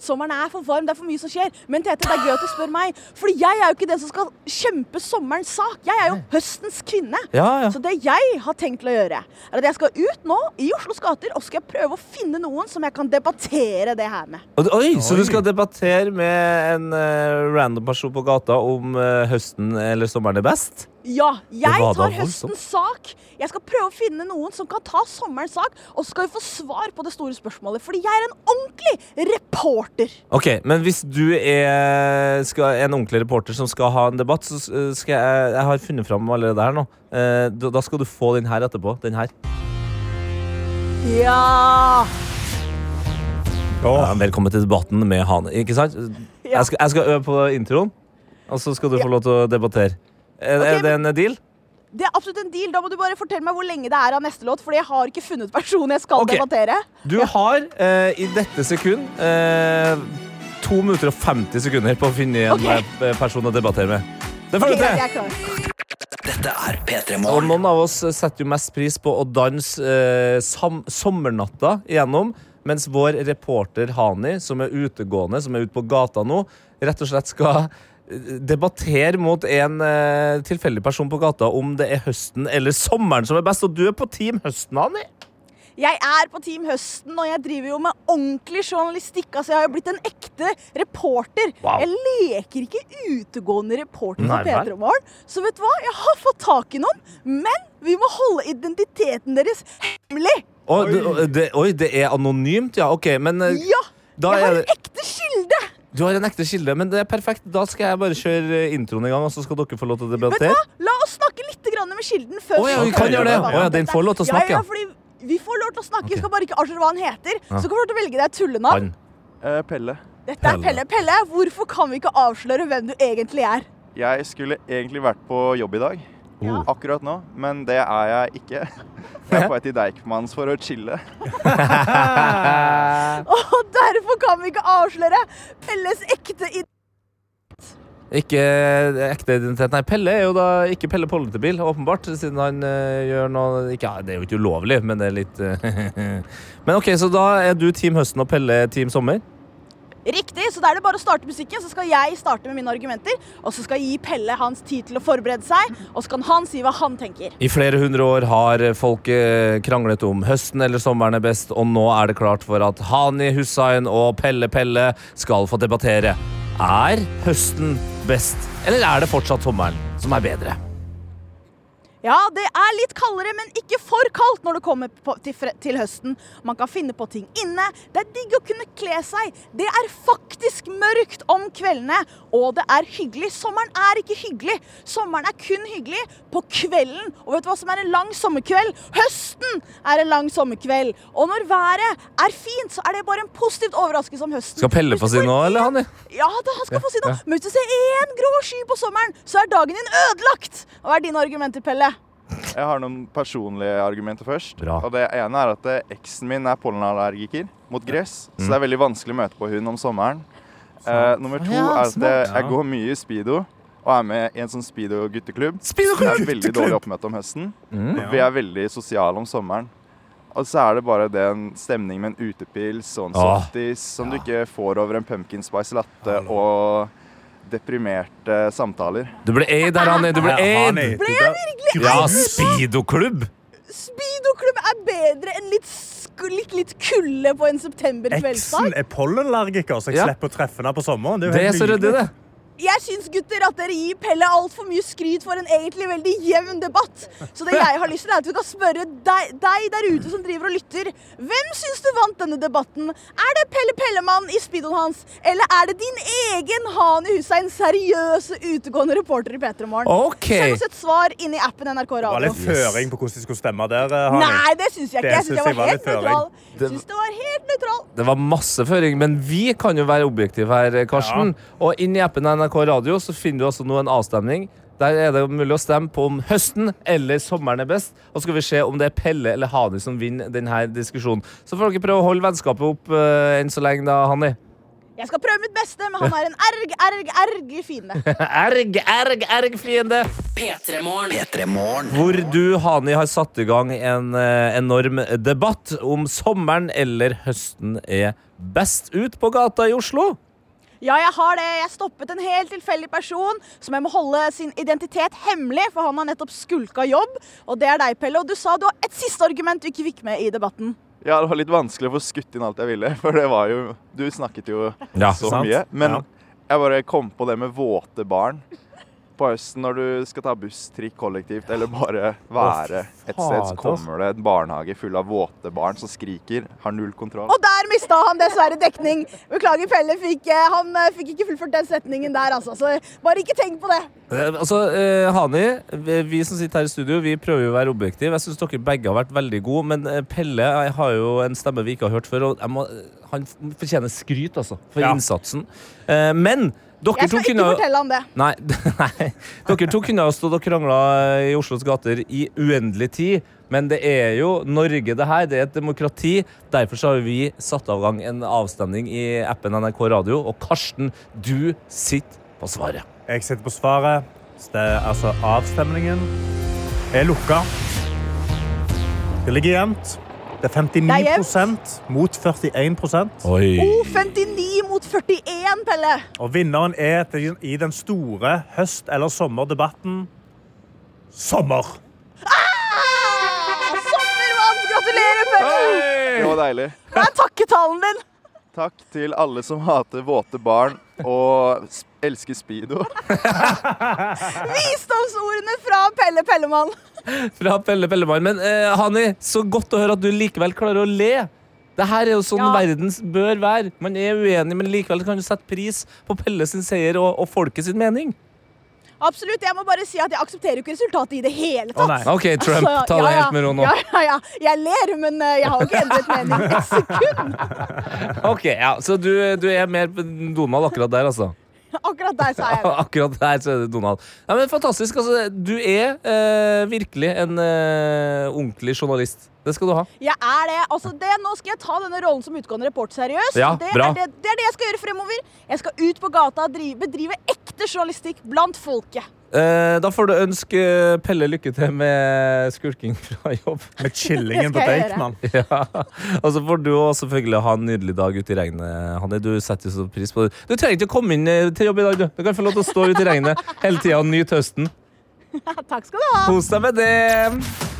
Sommeren er for varm, det er for mye som skjer. Men Tete, det er gøy at du spør meg. Fordi jeg er jo ikke den som skal kjempe sommerens sak. Jeg er jo høstens kvinne. Ja, ja. Så det jeg har tenkt til å gjøre, er at jeg skal ut nå i Oslos gater og skal jeg prøve å finne noen som jeg kan debattere det her med. Oi, Oi, Så du skal debattere med en uh, random person på gata om uh, høsten eller sommeren er best? Ja, jeg tar høstens sak. Jeg skal prøve å finne noen som kan ta sommerens sak, og så skal vi få svar på det store spørsmålet. Fordi jeg er en ordentlig reporter. Ok, Men hvis du er skal, en ordentlig reporter som skal ha en debatt, så skal jeg Jeg har funnet fram allerede her nå. Eh, da skal du få den her etterpå. Den her. Ja. Ja, velkommen til debatten med Hane. Ikke sant? Ja. Jeg, skal, jeg skal øve på introen, og så skal du få lov til å debattere. Er, okay, er det en deal? Det er absolutt en deal. Da må du bare fortelle meg hvor lenge det er av neste låt, fordi jeg har ikke funnet personen jeg skal okay. debattere. Du har eh, i dette sekund eh, 2 minutter og 50 sekunder på å finne en okay. eh, person å debattere med. Det får du til! er. Dette er P3 Morgen. noen av oss setter jo mest pris på å danse eh, sommernatta igjennom, mens vår reporter Hani, som er utegående, som er ute på gata nå, rett og slett skal eh, debattere mot en eh, tilfeldig person på gata om det er høsten eller sommeren som er best. Og du er på Team Høsten, Anni. Jeg er på Team Høsten, og jeg driver jo med ordentlig journalistikk. Altså, jeg har jo blitt en ekte reporter. Wow. Jeg leker ikke utegående reporter på. P3 Morgen. Så vet du hva? Jeg har fått tak i noen, men vi må holde identiteten deres hemmelig. Oi, det, oi, det er anonymt, ja. Ok, men eh, Ja! da Jeg har er en ekte kilde! Du har en ekte kilde, men det er perfekt. Da skal jeg bare kjøre eh, introen i gang, og så skal dere få lov til å Vet du debattere. hva? La oss snakke litt med kilden før Å ja, vi kan gjøre det. Oh, ja, den får lov til å snakke, Ja, ja. ja, fordi vi får lov til å snakke. Vi skal bare ikke avsløre hva han heter. Ja. Så kan du til å velge deg et tullenavn. Eh, Pelle. Dette er Pelle. Pelle. Pelle, hvorfor kan vi ikke avsløre hvem du egentlig er? Jeg skulle egentlig vært på jobb i dag. Ja. Akkurat nå, men det er jeg ikke. Jeg er på vei til Deichmans for å chille. Og derfor kan vi ikke avsløre Pelles ekte id- Ikke ekte identitet. Nei, Pelle er jo da ikke Pelle Polletebil, åpenbart. Siden han uh, gjør noe ikke, ja, Det er jo ikke ulovlig, men det er litt eh, Men ok, så da er du Team Høsten og Pelle Team Sommer? Riktig, så da er det bare å starte musikken, så skal jeg starte med mine argumenter. Og så skal jeg gi Pelle hans tid til å forberede seg, og så kan han si hva han tenker. I flere hundre år har folk eh, kranglet om høsten eller sommeren er best, og nå er det klart for at Hani Hussain og Pelle Pelle skal få debattere. Er høsten best, eller er det fortsatt sommeren som er bedre? Ja, det er litt kaldere, men ikke for kaldt når det kommer på, til, til høsten. Man kan finne på ting inne. Det er digg å kunne kle seg. Det er faktisk mørkt om kveldene, og det er hyggelig. Sommeren er ikke hyggelig. Sommeren er kun hyggelig på kvelden. Og vet du hva som er en lang sommerkveld? Høsten er en lang sommerkveld. Og når været er fint, så er det bare en positivt overraskelse om høsten. Skal Pelle få si noe, eller han? ja, da, han skal få si noe. ja. Men hvis du ser én grå sky på sommeren, så er dagen din ødelagt. Hva er dine argumenter, Pelle? Jeg har noen personlige argumenter først. Bra. Og det ene er at eh, eksen min er pollenallergiker mot gress, så det er veldig vanskelig å møte på hun om sommeren. Eh, nummer to Ja, er at eh, jeg går mye i speedo. Og er med i en sånn speedo-gutteklubb. Speedo Det er veldig dårlig oppmøte om høsten. Mm. Vi er veldig sosiale om sommeren. Og så er det bare den stemning med en utepils og en softis som du ikke får over en pumpkin spice latte og deprimerte samtaler. Du ble aid der, Hani. Du ble aid. Ble jeg virkelig Ja, speedoklubb. Speedoklubb er bedre enn litt, litt, litt kulde på en september Eksen kveldsdag. er pollenallergiker, så jeg Ja. slipper å treffe henne på sommeren. Det er jo Det er helt så ryddig, det. Jeg syns gutter at dere gir Pelle altfor mye skryt for en egentlig veldig jevn debatt. Så det jeg har lyst til er at vi kan spørre deg, deg der ute som driver og lytter. Hvem syns du vant denne debatten? Er det Pelle Pellemann i speedoen hans? Eller er det din egen Hani Hussein, seriøse utegående reporter i P3 Morgen? Okay. Send oss et svar inn i appen NRK Radio. Det var litt føring på hvordan de skulle stemme der. eh, Hani. Nei, det syns jeg ikke. Jeg syns synes jeg var helt nøytral. Jeg Syns det var helt nøytral. Det var masse føring, men vi kan jo være objektive her, Karsten. Og inn i appen NRK Radio så finner du altså nå en avstemning. Der er det mulig å stemme på om høsten eller sommeren er best. Og så skal vi se om det er Pelle eller Hani som vinner denne diskusjonen. Så får dere prøve å holde vennskapet opp uh, enn så lenge, da, Hani. Jeg skal prøve mitt beste, men han er en erg, erg, erg fiende. Erg, erg, erg, fiende. P3morgen. P3 Morgen. Hvor du, Hani, har satt i gang en eh, enorm debatt om sommeren eller høsten er best ut på gata i Oslo. Ja, jeg har det. Jeg stoppet en helt tilfeldig person som jeg må holde sin identitet hemmelig, for han har nettopp skulka jobb. Og det er deg, Pelle. Og du sa du har et siste argument du ikke fikk med i debatten. Ja, det var litt vanskelig å få skutt inn alt jeg ville, for det var jo Du snakket jo Ja, så sant. mye. Men Ja. jeg bare kom på det med våte barn på høsten når du skal ta buss, trikk kollektivt, eller bare være et sted, så kommer det en barnehage full av våte barn som skriker, har null kontroll. Og der mista han dessverre dekning. Beklager, Pelle. Fikk, eh, han eh, fikk ikke fullført den setningen der, altså. Så bare ikke tenk på det. Eh, Altså, eh, Hani, vi, som sitter her i studio, vi prøver jo å være objektive. Jeg syns dere begge har vært veldig gode, men eh, Pelle jeg har jo en stemme vi ikke har hørt før, og jeg må, han fortjener skryt, altså, for Ja. innsatsen. Eh, men dere Jeg skal ikke kunne fortelle ham det. Nei, nei. Dere to kunne ha stått og krangla i Oslos gater i uendelig tid. Men det er jo Norge, det her. Det er et demokrati. Derfor så har vi satt av gang en avstemning i appen NRK Radio. Og Karsten, du sitter på svaret. Jeg sitter på svaret. Det er altså avstemningen er lukka. Det ligger jevnt. Det er 59% mot 41 Oi. Oh, 59 mot 41, Pelle. Og vinneren er i den store høst- eller sommerdebatten sommer. Ah, Sommervann! Gratulerer, Pelle. Det var deilig. Det er takketalen din? Takk til alle som hater våte barn og elsker speedo. Visdomsordene fra Pelle Pellemann. Fra Pelle Pellemann. Men eh, Hani, så godt å høre at du likevel klarer å le. Det her er jo sånn Ja. verden bør være. Man er uenig, men likevel kan du sette pris på Pelle sin seier og, og folket sin mening. Absolutt, Jeg må bare si at jeg aksepterer jo ikke resultatet i det hele Å tatt. nei. OK, Trump, Altså, ta ja, det helt med ro nå. Ja, ja, ja. Jeg ler, men eh, jeg har jo ikke endret mening et sekund. Ok, ja, Så du, du er mer på Donald akkurat der, altså? Akkurat der sa jeg det. Akkurat der så er det Donald. Ja, men Fantastisk. altså Du er eh, virkelig en eh, ordentlig journalist. Det skal du ha. Jeg er det. Altså det. Nå skal jeg ta denne rollen som utgående reporter seriøst. Ja, det. Er det, det er det jeg skal gjøre fremover. Jeg skal ut på gata og bedrive ekte journalistikk blant folket. Eh, da får du ønske Pelle lykke til med skulking fra jobb. Med chillingen på Deichman. Ja. Og så får du også selvfølgelig ha en nydelig dag ute i regnet. Hanne, du setter så pris på det. Du trenger ikke å komme inn eh, til jobb i dag. Du, du kan få lov til å stå ute i regnet hele tida og nyte høsten. Takk skal du ha. Kos deg med det.